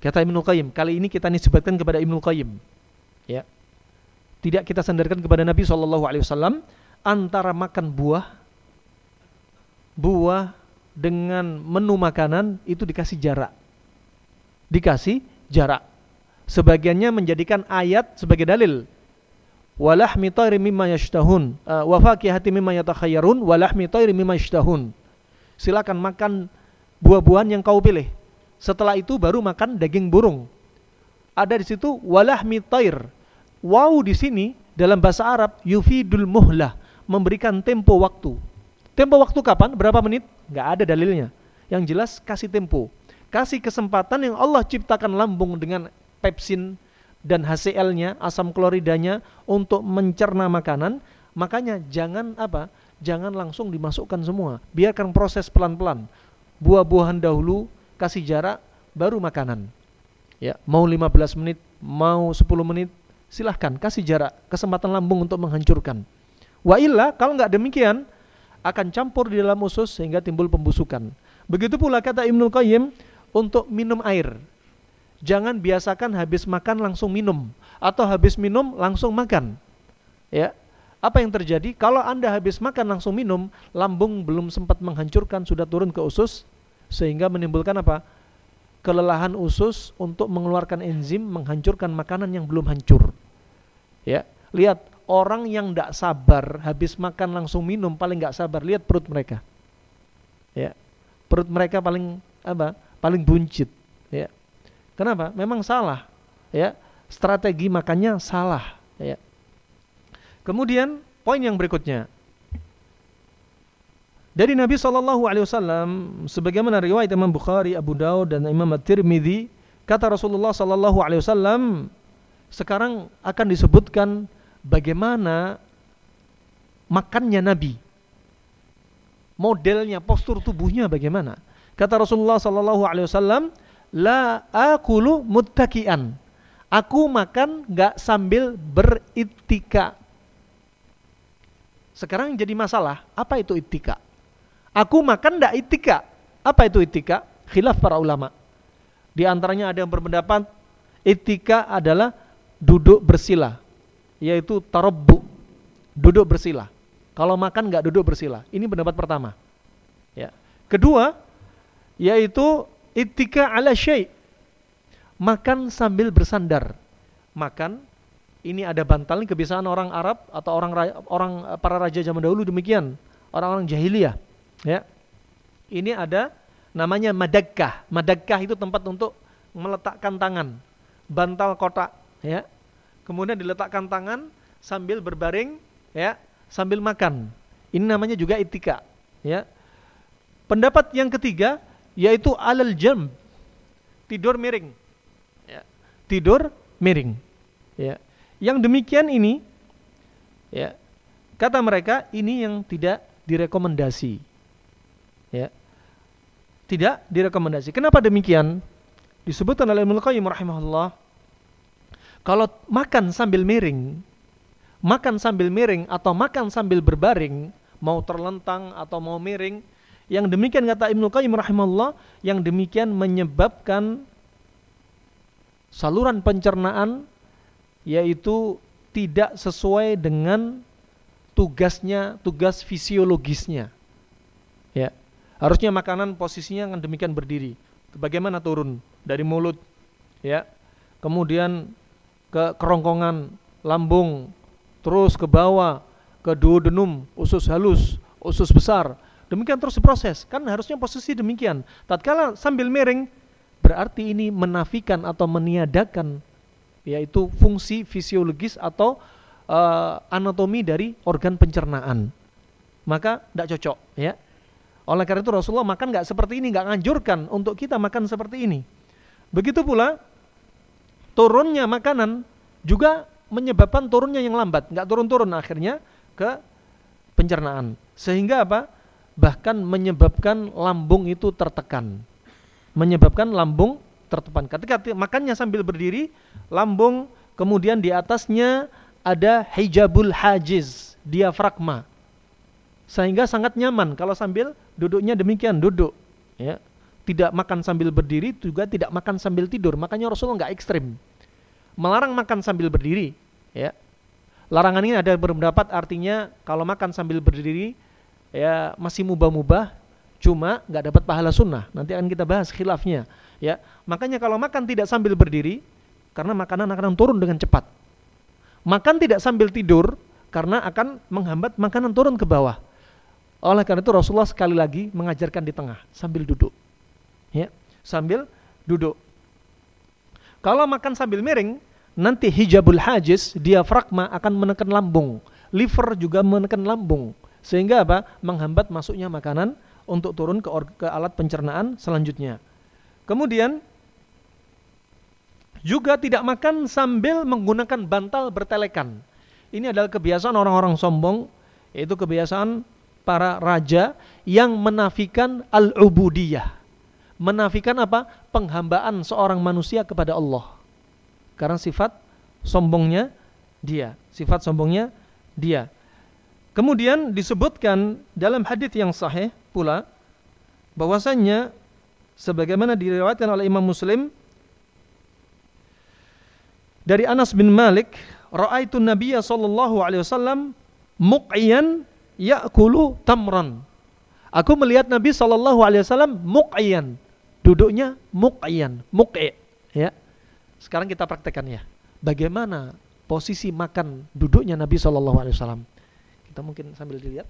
Kata Ibnu Qayyim, kali ini kita nisbatkan kepada Ibnu Qayyim. Ya. Tidak kita sandarkan kepada Nabi Shallallahu alaihi wasallam antara makan buah buah dengan menu makanan itu dikasih jarak. Dikasih jarak. Sebagiannya menjadikan ayat sebagai dalil. Walahmi tayri mimma yashtahun uh, wa fakihati mimma yatakhayyarun walahmi tayri mimma yashtahun. Silakan makan buah-buahan yang kau pilih setelah itu baru makan daging burung. Ada di situ walah mitair. Wow di sini dalam bahasa Arab yufidul muhlah, memberikan tempo waktu. Tempo waktu kapan? Berapa menit? Gak ada dalilnya. Yang jelas kasih tempo. Kasih kesempatan yang Allah ciptakan lambung dengan pepsin dan HCl-nya, asam kloridanya untuk mencerna makanan. Makanya jangan apa? Jangan langsung dimasukkan semua. Biarkan proses pelan-pelan. Buah-buahan dahulu, kasih jarak baru makanan. Ya, mau 15 menit, mau 10 menit, silahkan kasih jarak, kesempatan lambung untuk menghancurkan. Wa illa kalau nggak demikian akan campur di dalam usus sehingga timbul pembusukan. Begitu pula kata Ibnu Qayyim untuk minum air. Jangan biasakan habis makan langsung minum atau habis minum langsung makan. Ya. Apa yang terjadi? Kalau Anda habis makan langsung minum, lambung belum sempat menghancurkan sudah turun ke usus, sehingga menimbulkan apa? kelelahan usus untuk mengeluarkan enzim menghancurkan makanan yang belum hancur. Ya, lihat orang yang tidak sabar habis makan langsung minum paling nggak sabar. Lihat perut mereka. Ya, perut mereka paling apa? Paling buncit. Ya, kenapa? Memang salah. Ya, strategi makannya salah. Ya. Kemudian poin yang berikutnya, dari Nabi Shallallahu Alaihi Wasallam, sebagaimana riwayat Imam Bukhari, Abu Daud dan Imam At-Tirmidzi, kata Rasulullah Shallallahu Alaihi Wasallam, sekarang akan disebutkan bagaimana makannya Nabi, modelnya, postur tubuhnya bagaimana. Kata Rasulullah Shallallahu Alaihi Wasallam, la akulu muttakian. Aku makan nggak sambil beritika. Sekarang jadi masalah, apa itu itika? Aku makan tidak itika. Apa itu itika? Khilaf para ulama. Di antaranya ada yang berpendapat itika adalah duduk bersila, yaitu tarabbu, duduk bersila. Kalau makan nggak duduk bersila. Ini pendapat pertama. Ya. Kedua, yaitu itika ala syai. Makan sambil bersandar. Makan ini ada bantal kebiasaan orang Arab atau orang orang para raja zaman dahulu demikian, orang-orang jahiliyah Ya. Ini ada namanya madakkah. Madakkah itu tempat untuk meletakkan tangan. Bantal kotak, ya. Kemudian diletakkan tangan sambil berbaring, ya, sambil makan. Ini namanya juga itika, ya. Pendapat yang ketiga yaitu alal jam. Tidur miring. Ya. Tidur miring. Ya. Yang demikian ini ya, kata mereka ini yang tidak direkomendasi ya tidak direkomendasi. Kenapa demikian? Disebutkan oleh Ibnu Qayyim rahimahullah kalau makan sambil miring, makan sambil miring atau makan sambil berbaring, mau terlentang atau mau miring, yang demikian kata Ibnu Qayyim rahimahullah, yang demikian menyebabkan saluran pencernaan yaitu tidak sesuai dengan tugasnya, tugas fisiologisnya. Ya. Harusnya makanan posisinya kan demikian berdiri. Bagaimana turun dari mulut ya. Kemudian ke kerongkongan lambung, terus ke bawah, ke duodenum, usus halus, usus besar. Demikian terus diproses. Kan harusnya posisi demikian. Tatkala sambil miring, berarti ini menafikan atau meniadakan yaitu fungsi fisiologis atau uh, anatomi dari organ pencernaan. Maka tidak cocok, ya. Oleh karena itu Rasulullah makan nggak seperti ini, nggak nganjurkan untuk kita makan seperti ini. Begitu pula turunnya makanan juga menyebabkan turunnya yang lambat, nggak turun-turun akhirnya ke pencernaan. Sehingga apa? Bahkan menyebabkan lambung itu tertekan. Menyebabkan lambung tertekan. Ketika makannya sambil berdiri, lambung kemudian di atasnya ada hijabul hajiz, diafragma. Sehingga sangat nyaman kalau sambil duduknya demikian, duduk. Ya. Tidak makan sambil berdiri, juga tidak makan sambil tidur. Makanya Rasulullah nggak ekstrim. Melarang makan sambil berdiri. Ya. Larangan ini ada beberapa artinya kalau makan sambil berdiri ya masih mubah-mubah, cuma nggak dapat pahala sunnah. Nanti akan kita bahas khilafnya. Ya, makanya kalau makan tidak sambil berdiri, karena makanan akan turun dengan cepat. Makan tidak sambil tidur, karena akan menghambat makanan turun ke bawah. Oleh karena itu Rasulullah sekali lagi mengajarkan di tengah sambil duduk. Ya, sambil duduk. Kalau makan sambil miring, nanti hijabul hajiz, diafragma akan menekan lambung. Liver juga menekan lambung. Sehingga apa? Menghambat masuknya makanan untuk turun ke, ke alat pencernaan selanjutnya. Kemudian juga tidak makan sambil menggunakan bantal bertelekan. Ini adalah kebiasaan orang-orang sombong, yaitu kebiasaan para raja yang menafikan al-ubudiyah. Menafikan apa? Penghambaan seorang manusia kepada Allah. Karena sifat sombongnya dia, sifat sombongnya dia. Kemudian disebutkan dalam hadis yang sahih pula bahwasanya sebagaimana diriwayatkan oleh Imam Muslim dari Anas bin Malik, raaitu Nabiya sallallahu alaihi wasallam muqiyan ya'kulu tamran. Aku melihat Nabi sallallahu alaihi wasallam muqayyan. Duduknya muqayyan, muqi, ya. Sekarang kita praktekkan ya. Bagaimana posisi makan duduknya Nabi sallallahu alaihi wasallam? Kita mungkin sambil dilihat.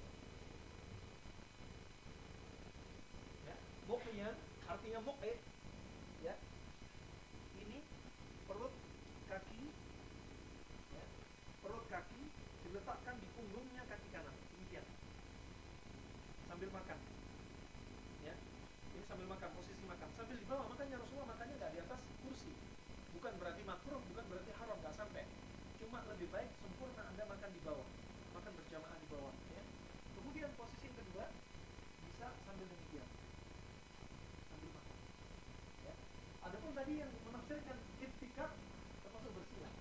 Tadi yang menafsirkan itikaf termasuk bersilah.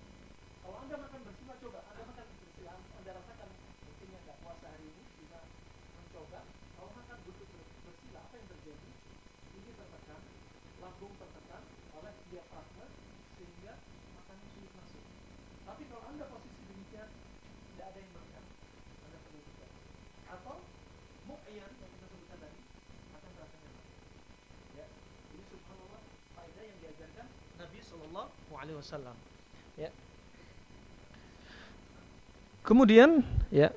Kalau Anda makan bersilah, coba Anda makan bersilah, Anda rasakan mungkin yang nggak puasa hari ini bisa mencoba. Kalau makan butuh bersilah, apa yang terjadi? Ini tertekan, lambung tertekan oleh diafragma sehingga makanan sulit masuk. Tapi kalau Anda posisi demikian, tidak ada yang makan. Anda perlu juga. Atau mu'yan yang Alaihi Wasallam. Ya. Kemudian, ya,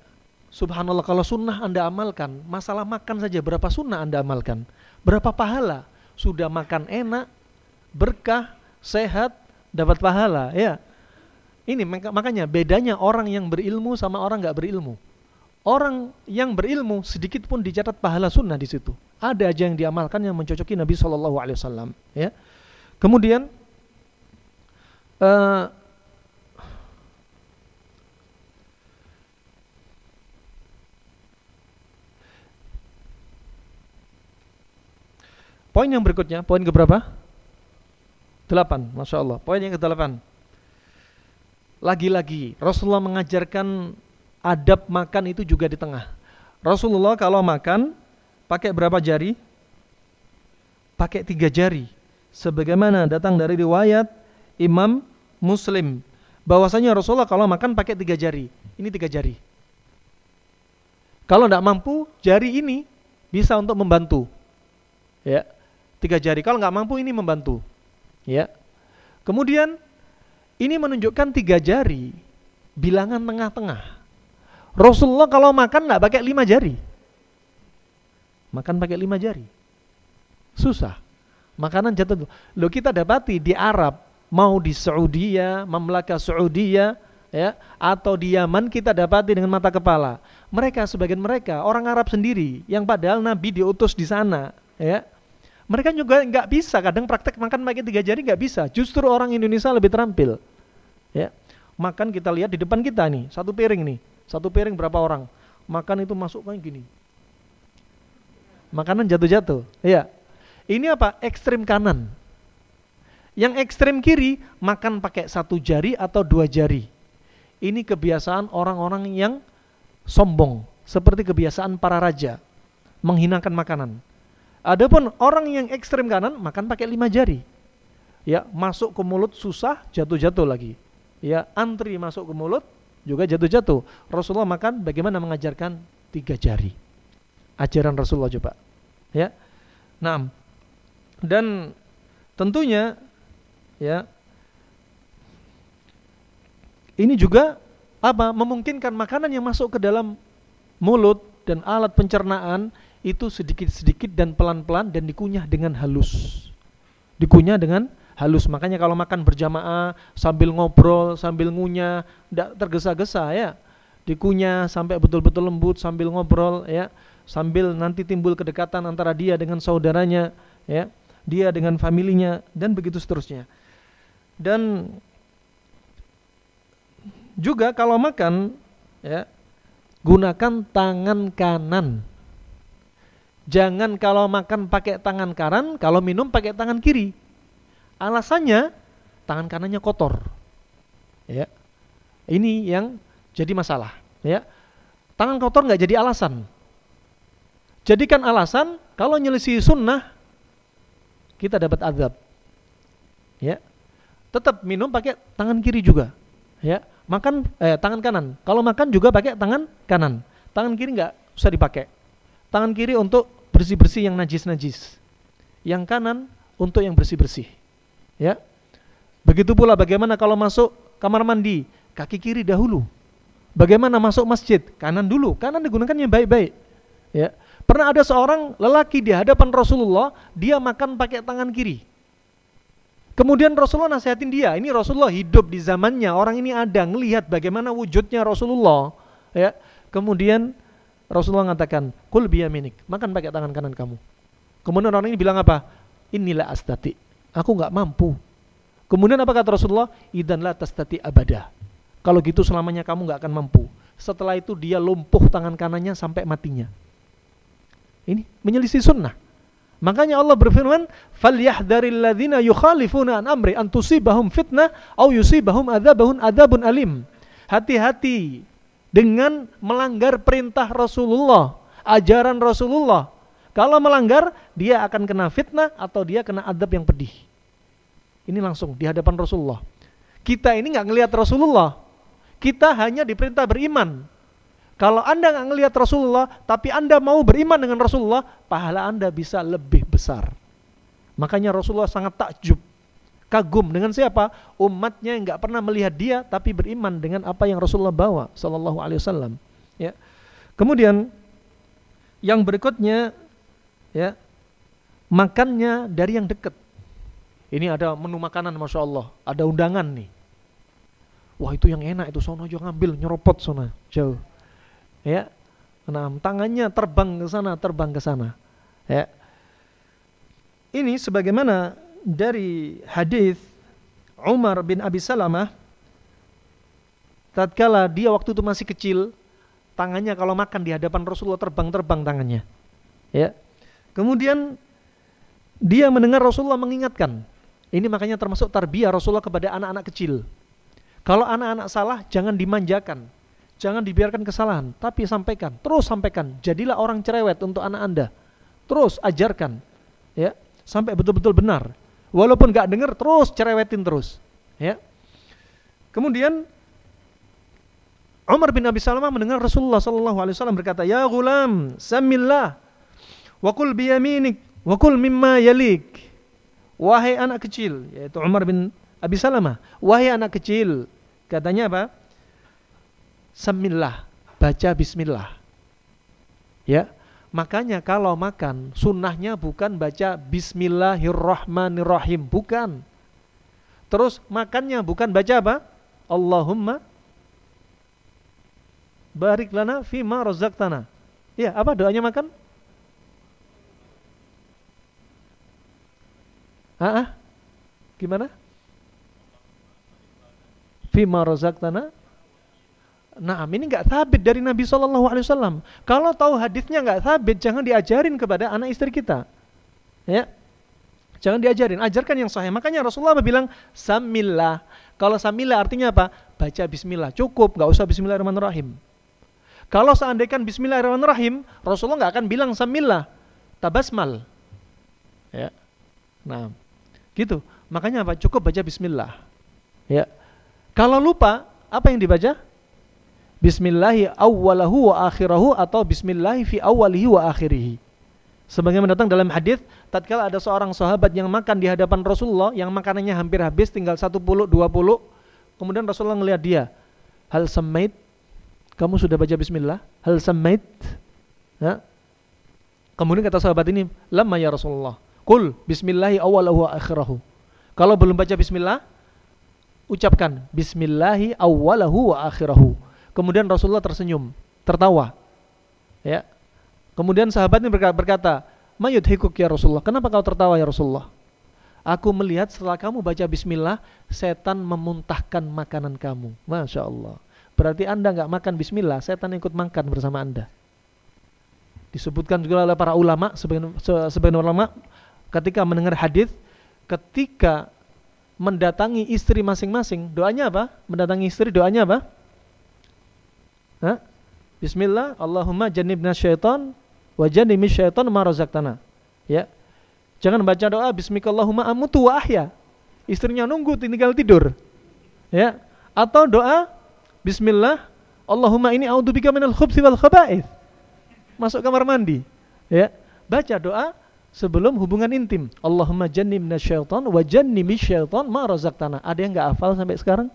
Subhanallah kalau sunnah anda amalkan, masalah makan saja berapa sunnah anda amalkan, berapa pahala, sudah makan enak, berkah, sehat, dapat pahala, ya. Ini makanya bedanya orang yang berilmu sama orang nggak berilmu. Orang yang berilmu sedikit pun dicatat pahala sunnah di situ. Ada aja yang diamalkan yang mencocoki Nabi Shallallahu Alaihi Wasallam. Ya. Kemudian Uh, poin yang berikutnya, poin keberapa? Delapan, Masya Allah. Poin yang ke delapan. Lagi-lagi, Rasulullah mengajarkan adab makan itu juga di tengah. Rasulullah kalau makan, pakai berapa jari? Pakai tiga jari. Sebagaimana datang dari riwayat Imam Muslim bahwasanya Rasulullah kalau makan pakai tiga jari. Ini tiga jari. Kalau tidak mampu, jari ini bisa untuk membantu. Ya, tiga jari. Kalau nggak mampu, ini membantu. Ya. Kemudian ini menunjukkan tiga jari, bilangan tengah-tengah. Rasulullah kalau makan nggak pakai lima jari, makan pakai lima jari, susah. Makanan jatuh. Lo kita dapati di Arab, mau di Saudi ya, Mamlaka Saudi ya, ya, atau di Yaman kita dapati dengan mata kepala. Mereka sebagian mereka orang Arab sendiri yang padahal Nabi diutus di sana, ya. Mereka juga nggak bisa, kadang praktek makan pakai tiga jari nggak bisa. Justru orang Indonesia lebih terampil. Ya, makan kita lihat di depan kita nih, satu piring nih, satu piring berapa orang? Makan itu masuk kayak gini. Makanan jatuh-jatuh, ya. Ini apa? Ekstrim kanan. Yang ekstrim kiri makan pakai satu jari atau dua jari. Ini kebiasaan orang-orang yang sombong, seperti kebiasaan para raja, menghinakan makanan. Adapun orang yang ekstrim kanan makan pakai lima jari. Ya, masuk ke mulut susah, jatuh-jatuh lagi ya antri masuk ke mulut juga jatuh-jatuh. Rasulullah makan bagaimana mengajarkan tiga jari. Ajaran Rasulullah coba. Ya. Nah, dan tentunya ya ini juga apa? memungkinkan makanan yang masuk ke dalam mulut dan alat pencernaan itu sedikit-sedikit dan pelan-pelan dan dikunyah dengan halus. Dikunyah dengan halus. Makanya kalau makan berjamaah sambil ngobrol, sambil ngunyah, tidak tergesa-gesa ya. Dikunyah sampai betul-betul lembut sambil ngobrol ya. Sambil nanti timbul kedekatan antara dia dengan saudaranya ya. Dia dengan familinya dan begitu seterusnya. Dan juga kalau makan ya gunakan tangan kanan. Jangan kalau makan pakai tangan kanan, kalau minum pakai tangan kiri. Alasannya tangan kanannya kotor. Ya. Ini yang jadi masalah, ya. Tangan kotor nggak jadi alasan. Jadikan alasan kalau nyelisih sunnah kita dapat azab. Ya. Tetap minum pakai tangan kiri juga. Ya. Makan eh, tangan kanan. Kalau makan juga pakai tangan kanan. Tangan kiri nggak usah dipakai. Tangan kiri untuk bersih-bersih yang najis-najis. Yang kanan untuk yang bersih-bersih. Ya. Begitu pula bagaimana kalau masuk kamar mandi, kaki kiri dahulu. Bagaimana masuk masjid, kanan dulu. Kanan digunakan yang baik-baik. Ya. Pernah ada seorang lelaki di hadapan Rasulullah, dia makan pakai tangan kiri. Kemudian Rasulullah nasihatin dia, ini Rasulullah hidup di zamannya, orang ini ada ngelihat bagaimana wujudnya Rasulullah. Ya. Kemudian Rasulullah mengatakan, "Kul biyaminik." Makan pakai tangan kanan kamu. Kemudian orang ini bilang apa? Inilah astati. Aku nggak mampu. Kemudian apa kata Rasulullah? Idan la abada. Kalau gitu selamanya kamu nggak akan mampu. Setelah itu dia lumpuh tangan kanannya sampai matinya. Ini menyelisih sunnah. Makanya Allah berfirman, "Falyahdharil ladzina yukhalifuna an amri an tusibahum fitnah au yusibahum adzabun adzabun alim." Hati-hati dengan melanggar perintah Rasulullah, ajaran Rasulullah. Kalau melanggar, dia akan kena fitnah atau dia kena adab yang pedih. Ini langsung di hadapan Rasulullah. Kita ini nggak ngelihat Rasulullah. Kita hanya diperintah beriman. Kalau Anda nggak ngelihat Rasulullah, tapi Anda mau beriman dengan Rasulullah, pahala Anda bisa lebih besar. Makanya Rasulullah sangat takjub, kagum dengan siapa? Umatnya yang nggak pernah melihat dia, tapi beriman dengan apa yang Rasulullah bawa, Sallallahu Alaihi Wasallam. Ya. Kemudian yang berikutnya ya makannya dari yang dekat. Ini ada menu makanan masya Allah, ada undangan nih. Wah itu yang enak itu sono aja ngambil nyeropot sana jauh. Ya, nah tangannya terbang ke sana, terbang ke sana. Ya, ini sebagaimana dari hadis Umar bin Abi Salamah tatkala dia waktu itu masih kecil tangannya kalau makan di hadapan Rasulullah terbang-terbang tangannya ya Kemudian dia mendengar Rasulullah mengingatkan. Ini makanya termasuk tarbiyah Rasulullah kepada anak-anak kecil. Kalau anak-anak salah jangan dimanjakan. Jangan dibiarkan kesalahan, tapi sampaikan, terus sampaikan. Jadilah orang cerewet untuk anak Anda. Terus ajarkan. Ya, sampai betul-betul benar. Walaupun gak dengar, terus cerewetin terus. Ya. Kemudian Umar bin Abi Salamah mendengar Rasulullah sallallahu alaihi wasallam berkata, "Ya gulam, samillah Wakul biyaminik, wakul mimma yalik. Wahai anak kecil, yaitu Umar bin Abi Salamah, wahai anak kecil, katanya apa? Semillah, baca bismillah. Ya, makanya kalau makan sunnahnya bukan baca bismillahirrahmanirrahim, bukan. Terus makannya bukan baca apa? Allahumma barik lana fima razaqtana. Ya, apa doanya makan? Ah, gimana? Fima razaqtana Nah, ini nggak sabit dari Nabi Shallallahu Alaihi Wasallam. Kalau tahu hadisnya nggak sabit, jangan diajarin kepada anak istri kita. Ya, jangan diajarin. Ajarkan yang sahih. Makanya Rasulullah bilang samillah. Kalau samillah artinya apa? Baca Bismillah. Cukup, nggak usah Bismillahirrahmanirrahim. Kalau seandainya Bismillahirrahmanirrahim, Rasulullah nggak akan bilang samillah, tabasmal. Ya, nah, gitu. Makanya apa? Cukup baca Bismillah. Ya, kalau lupa, apa yang dibaca? Bismillahi awwalahu wa akhirahu atau Bismillahi fi awwalihi wa akhirihi. Sebagaimana datang dalam hadis, tatkala ada seorang sahabat yang makan di hadapan Rasulullah, yang makanannya hampir habis, tinggal satu puluh, dua puluh, kemudian Rasulullah melihat dia, hal semait, kamu sudah baca Bismillah, hal semait, ya? Kemudian kata sahabat ini, lama ya Rasulullah, kul Bismillahi awwalahu wa akhirahu. Kalau belum baca Bismillah, ucapkan Bismillahi awwalahu wa akhirahu Kemudian Rasulullah tersenyum, tertawa. Ya. Kemudian sahabatnya berkata, "Mayudhikuk ya Rasulullah? Kenapa kau tertawa ya Rasulullah?" Aku melihat setelah kamu baca bismillah, setan memuntahkan makanan kamu. Masya Allah. Berarti anda nggak makan bismillah, setan ikut makan bersama anda. Disebutkan juga oleh para ulama, sebagian, sebagian ulama, ketika mendengar hadis, ketika mendatangi istri masing-masing, doanya apa? Mendatangi istri, doanya apa? Hah? Bismillah, Allahumma jannibna syaitan wa jannibi syaitan ma razaqtana. Ya. Jangan baca doa bismikallahumma amutu wa ahya. Istrinya nunggu tinggal tidur. Ya. Atau doa bismillah, Allahumma ini a'udzubika minal khubthi wal khaba'ith. Masuk kamar mandi. Ya. Baca doa sebelum hubungan intim. Allahumma jannibna syaitan wa jannibi syaitan ma razaqtana. Ada yang enggak hafal sampai sekarang?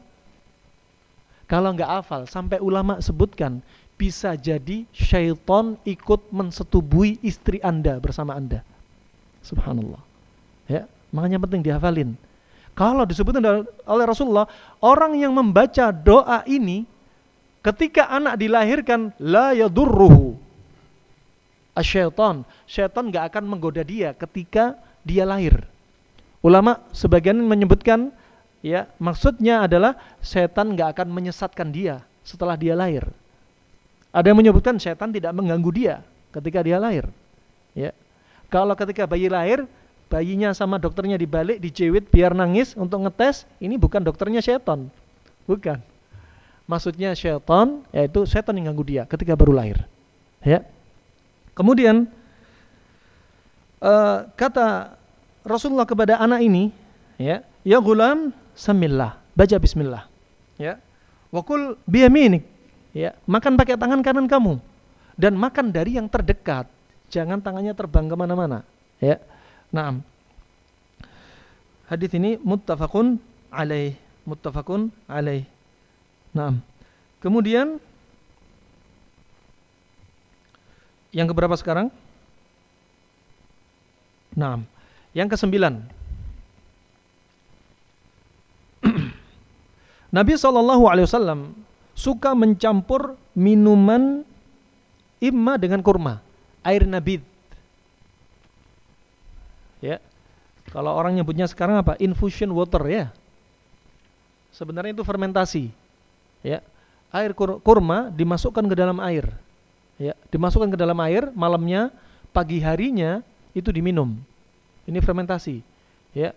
Kalau nggak hafal, sampai ulama sebutkan, bisa jadi syaitan ikut mensetubui istri Anda bersama Anda. Subhanallah. Ya, makanya penting dihafalin. Kalau disebutkan oleh Rasulullah, orang yang membaca doa ini ketika anak dilahirkan la yadurruhu asyaiton. Syaitan nggak akan menggoda dia ketika dia lahir. Ulama sebagian menyebutkan ya maksudnya adalah setan nggak akan menyesatkan dia setelah dia lahir. Ada yang menyebutkan setan tidak mengganggu dia ketika dia lahir. Ya. Kalau ketika bayi lahir, bayinya sama dokternya dibalik, dicewit biar nangis untuk ngetes, ini bukan dokternya setan. Bukan. Maksudnya setan yaitu setan yang ganggu dia ketika baru lahir. Ya. Kemudian uh, kata Rasulullah kepada anak ini, ya, ya gulam samillah, baca bismillah. Ya. Wakul biyaminik. Ya, makan pakai tangan kanan kamu dan makan dari yang terdekat. Jangan tangannya terbang ke mana mana Ya. Naam. Hadis ini muttafaqun alaih, muttafaqun alaih. Naam. Kemudian yang keberapa sekarang? Naam. Yang kesembilan. Nabi Wasallam suka mencampur minuman imma dengan kurma, air nabid. Ya, kalau orang nyebutnya sekarang apa? Infusion water ya. Sebenarnya itu fermentasi. Ya, air kur kurma dimasukkan ke dalam air. Ya, dimasukkan ke dalam air malamnya, pagi harinya itu diminum. Ini fermentasi. Ya,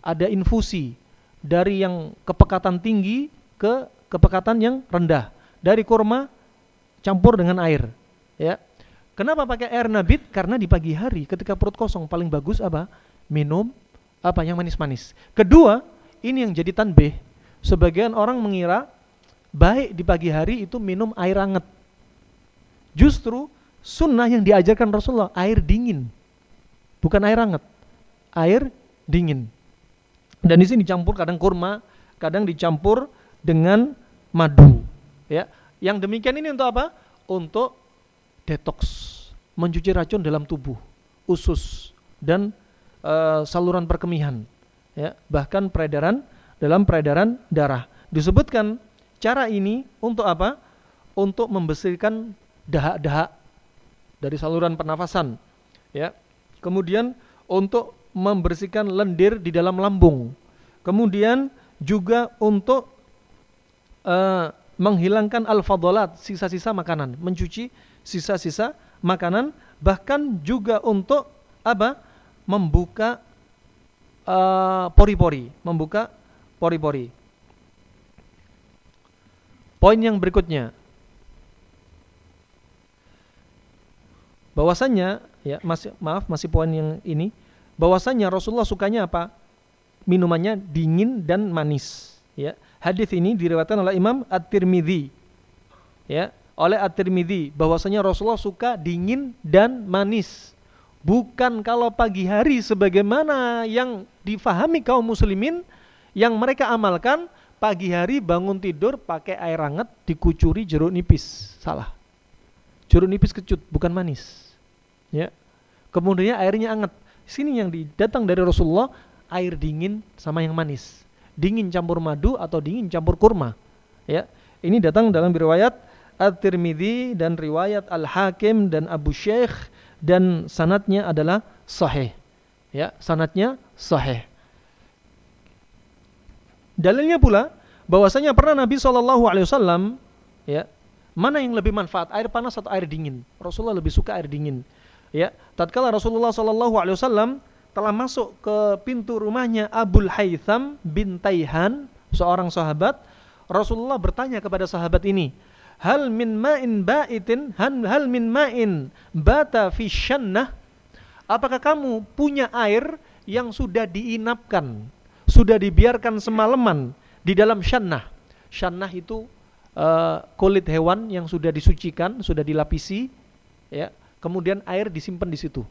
ada infusi dari yang kepekatan tinggi ke kepekatan yang rendah. Dari kurma campur dengan air. Ya. Kenapa pakai air nabit? Karena di pagi hari ketika perut kosong paling bagus apa? Minum apa yang manis-manis. Kedua, ini yang jadi tanbih. Sebagian orang mengira baik di pagi hari itu minum air hangat. Justru sunnah yang diajarkan Rasulullah air dingin. Bukan air hangat. Air dingin. Dan di sini dicampur kadang kurma, kadang dicampur dengan madu. Ya, yang demikian ini untuk apa? Untuk detox, mencuci racun dalam tubuh, usus dan uh, saluran perkemihan. Ya, bahkan peredaran dalam peredaran darah. Disebutkan cara ini untuk apa? Untuk membersihkan dahak-dahak dari saluran pernafasan. Ya. Kemudian untuk membersihkan lendir di dalam lambung. Kemudian juga untuk uh, menghilangkan al-fadalat, sisa-sisa makanan, mencuci sisa-sisa makanan, bahkan juga untuk apa? membuka eh, pori-pori, uh, membuka pori-pori. Poin yang berikutnya, bahwasanya ya masih maaf masih poin yang ini bahwasanya Rasulullah sukanya apa? Minumannya dingin dan manis. Ya. Hadis ini diriwayatkan oleh Imam At-Tirmidzi. Ya, oleh At-Tirmidzi bahwasanya Rasulullah suka dingin dan manis. Bukan kalau pagi hari sebagaimana yang difahami kaum muslimin yang mereka amalkan pagi hari bangun tidur pakai air hangat dikucuri jeruk nipis. Salah. Jeruk nipis kecut, bukan manis. Ya. Kemudian airnya hangat. Sini yang datang dari Rasulullah air dingin sama yang manis. Dingin campur madu atau dingin campur kurma. Ya. Ini datang dalam riwayat At-Tirmidzi dan riwayat Al-Hakim dan Abu Syekh dan sanatnya adalah sahih. Ya, sanatnya sahih. Dalilnya pula bahwasanya pernah Nabi wasallam ya, mana yang lebih manfaat, air panas atau air dingin? Rasulullah lebih suka air dingin. Ya, tatkala Rasulullah Shallallahu Alaihi Wasallam telah masuk ke pintu rumahnya Abul Haytham bin Taihan, seorang sahabat, Rasulullah bertanya kepada sahabat ini, hal min ma'in ba'itin? Hal, min ma'in bata fi apakah kamu punya air yang sudah diinapkan sudah dibiarkan semalaman di dalam syannah syannah itu uh, kulit hewan yang sudah disucikan sudah dilapisi ya kemudian air disimpan di situ.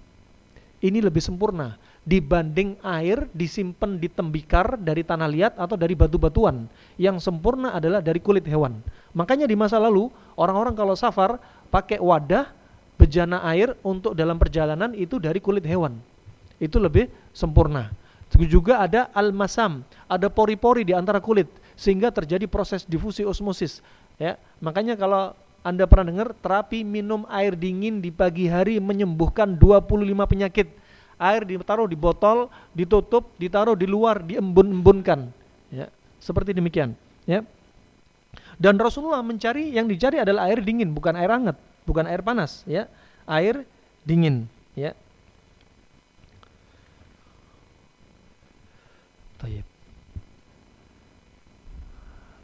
Ini lebih sempurna dibanding air disimpan di tembikar dari tanah liat atau dari batu-batuan. Yang sempurna adalah dari kulit hewan. Makanya di masa lalu orang-orang kalau safar pakai wadah bejana air untuk dalam perjalanan itu dari kulit hewan. Itu lebih sempurna. Juga ada al-masam, ada pori-pori di antara kulit sehingga terjadi proses difusi osmosis. Ya, makanya kalau anda pernah dengar terapi minum air dingin di pagi hari menyembuhkan 25 penyakit. Air ditaruh di botol, ditutup, ditaruh di luar, diembun-embunkan. Ya, seperti demikian. Ya. Dan Rasulullah mencari yang dicari adalah air dingin, bukan air hangat, bukan air panas. Ya, air dingin. Ya.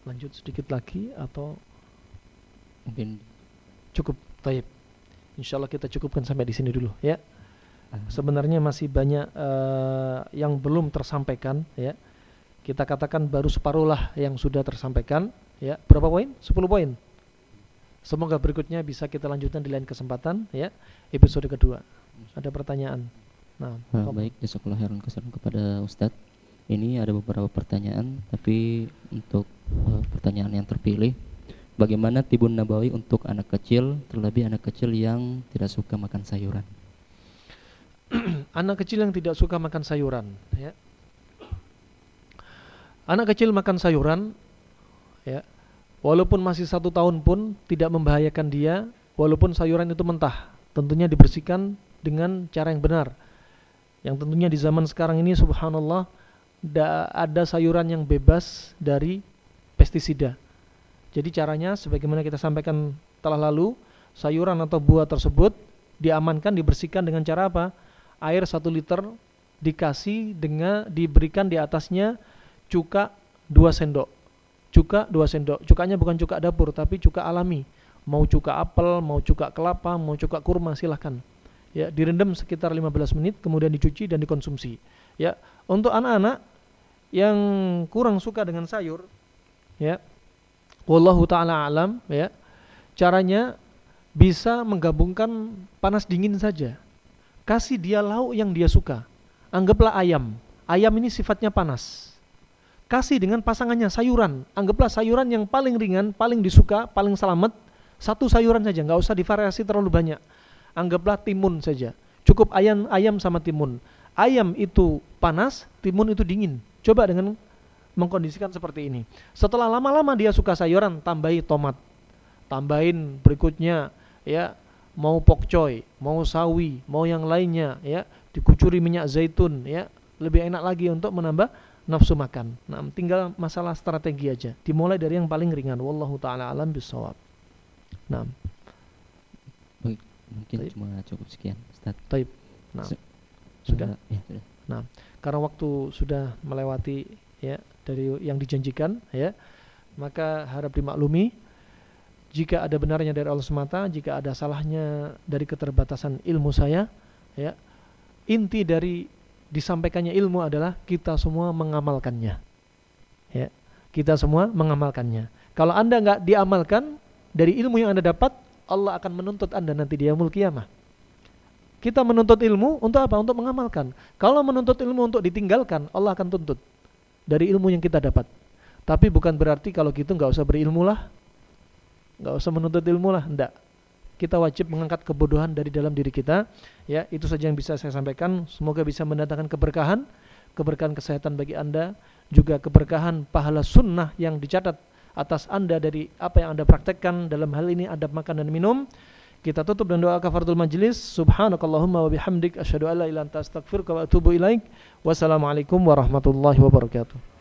Lanjut sedikit lagi atau mungkin cukup taib. Insyaallah kita cukupkan sampai di sini dulu ya. Sebenarnya masih banyak uh, yang belum tersampaikan ya. Kita katakan baru separuh lah yang sudah tersampaikan ya. Berapa poin? 10 poin. Semoga berikutnya bisa kita lanjutkan di lain kesempatan ya. Episode kedua. Ada pertanyaan? Nah, nah baik. Jazakallahu khairan kesan kepada Ustadz. Ini ada beberapa pertanyaan tapi untuk uh, pertanyaan yang terpilih Bagaimana tibun nabawi untuk anak kecil, terlebih anak kecil yang tidak suka makan sayuran? anak kecil yang tidak suka makan sayuran, ya. Anak kecil makan sayuran, ya, walaupun masih satu tahun pun tidak membahayakan dia, walaupun sayuran itu mentah, tentunya dibersihkan dengan cara yang benar. Yang tentunya di zaman sekarang ini, subhanallah, ada sayuran yang bebas dari pestisida jadi caranya sebagaimana kita sampaikan telah lalu, sayuran atau buah tersebut diamankan, dibersihkan dengan cara apa? Air satu liter dikasih dengan diberikan di atasnya cuka 2 sendok. Cuka 2 sendok. Cukanya bukan cuka dapur tapi cuka alami. Mau cuka apel, mau cuka kelapa, mau cuka kurma silahkan. Ya, direndam sekitar 15 menit kemudian dicuci dan dikonsumsi. Ya, untuk anak-anak yang kurang suka dengan sayur, ya, wallahu taala alam ya caranya bisa menggabungkan panas dingin saja kasih dia lauk yang dia suka anggaplah ayam ayam ini sifatnya panas kasih dengan pasangannya sayuran. Anggaplah sayuran yang paling ringan, paling disuka, paling selamat, satu sayuran saja, nggak usah divariasi terlalu banyak. Anggaplah timun saja. Cukup ayam ayam sama timun. Ayam itu panas, timun itu dingin. Coba dengan mengkondisikan seperti ini. Setelah lama-lama dia suka sayuran, tambahi tomat. Tambahin berikutnya ya mau pokcoy, mau sawi, mau yang lainnya ya, dikucuri minyak zaitun ya, lebih enak lagi untuk menambah nafsu makan. Nah, tinggal masalah strategi aja. Dimulai dari yang paling ringan. Wallahu taala alam bisawab. Nah. Baik, mungkin Taib. cuma cukup sekian, Ustaz. Taib. Nah. sudah? Ya, sudah. Nah, karena waktu sudah melewati ya dari yang dijanjikan ya, maka harap dimaklumi jika ada benarnya dari Allah semata, jika ada salahnya dari keterbatasan ilmu saya, ya. Inti dari disampaikannya ilmu adalah kita semua mengamalkannya. Ya, kita semua mengamalkannya. Kalau anda nggak diamalkan dari ilmu yang anda dapat, Allah akan menuntut anda nanti di yaumul kiamah. Kita menuntut ilmu untuk apa? Untuk mengamalkan. Kalau menuntut ilmu untuk ditinggalkan, Allah akan tuntut dari ilmu yang kita dapat. Tapi bukan berarti kalau gitu nggak usah berilmu lah, nggak usah menuntut ilmu lah, enggak kita wajib mengangkat kebodohan dari dalam diri kita. Ya, itu saja yang bisa saya sampaikan. Semoga bisa mendatangkan keberkahan, keberkahan kesehatan bagi Anda, juga keberkahan pahala sunnah yang dicatat atas Anda dari apa yang Anda praktekkan dalam hal ini adab makan dan minum. Kita tutup dengan doa kafaratul majlis. Subhanakallahumma wa bihamdik asyhadu an la ilaha illa anta astaghfiruka wa atubu ilaik. Wassalamualaikum warahmatullahi wabarakatuh.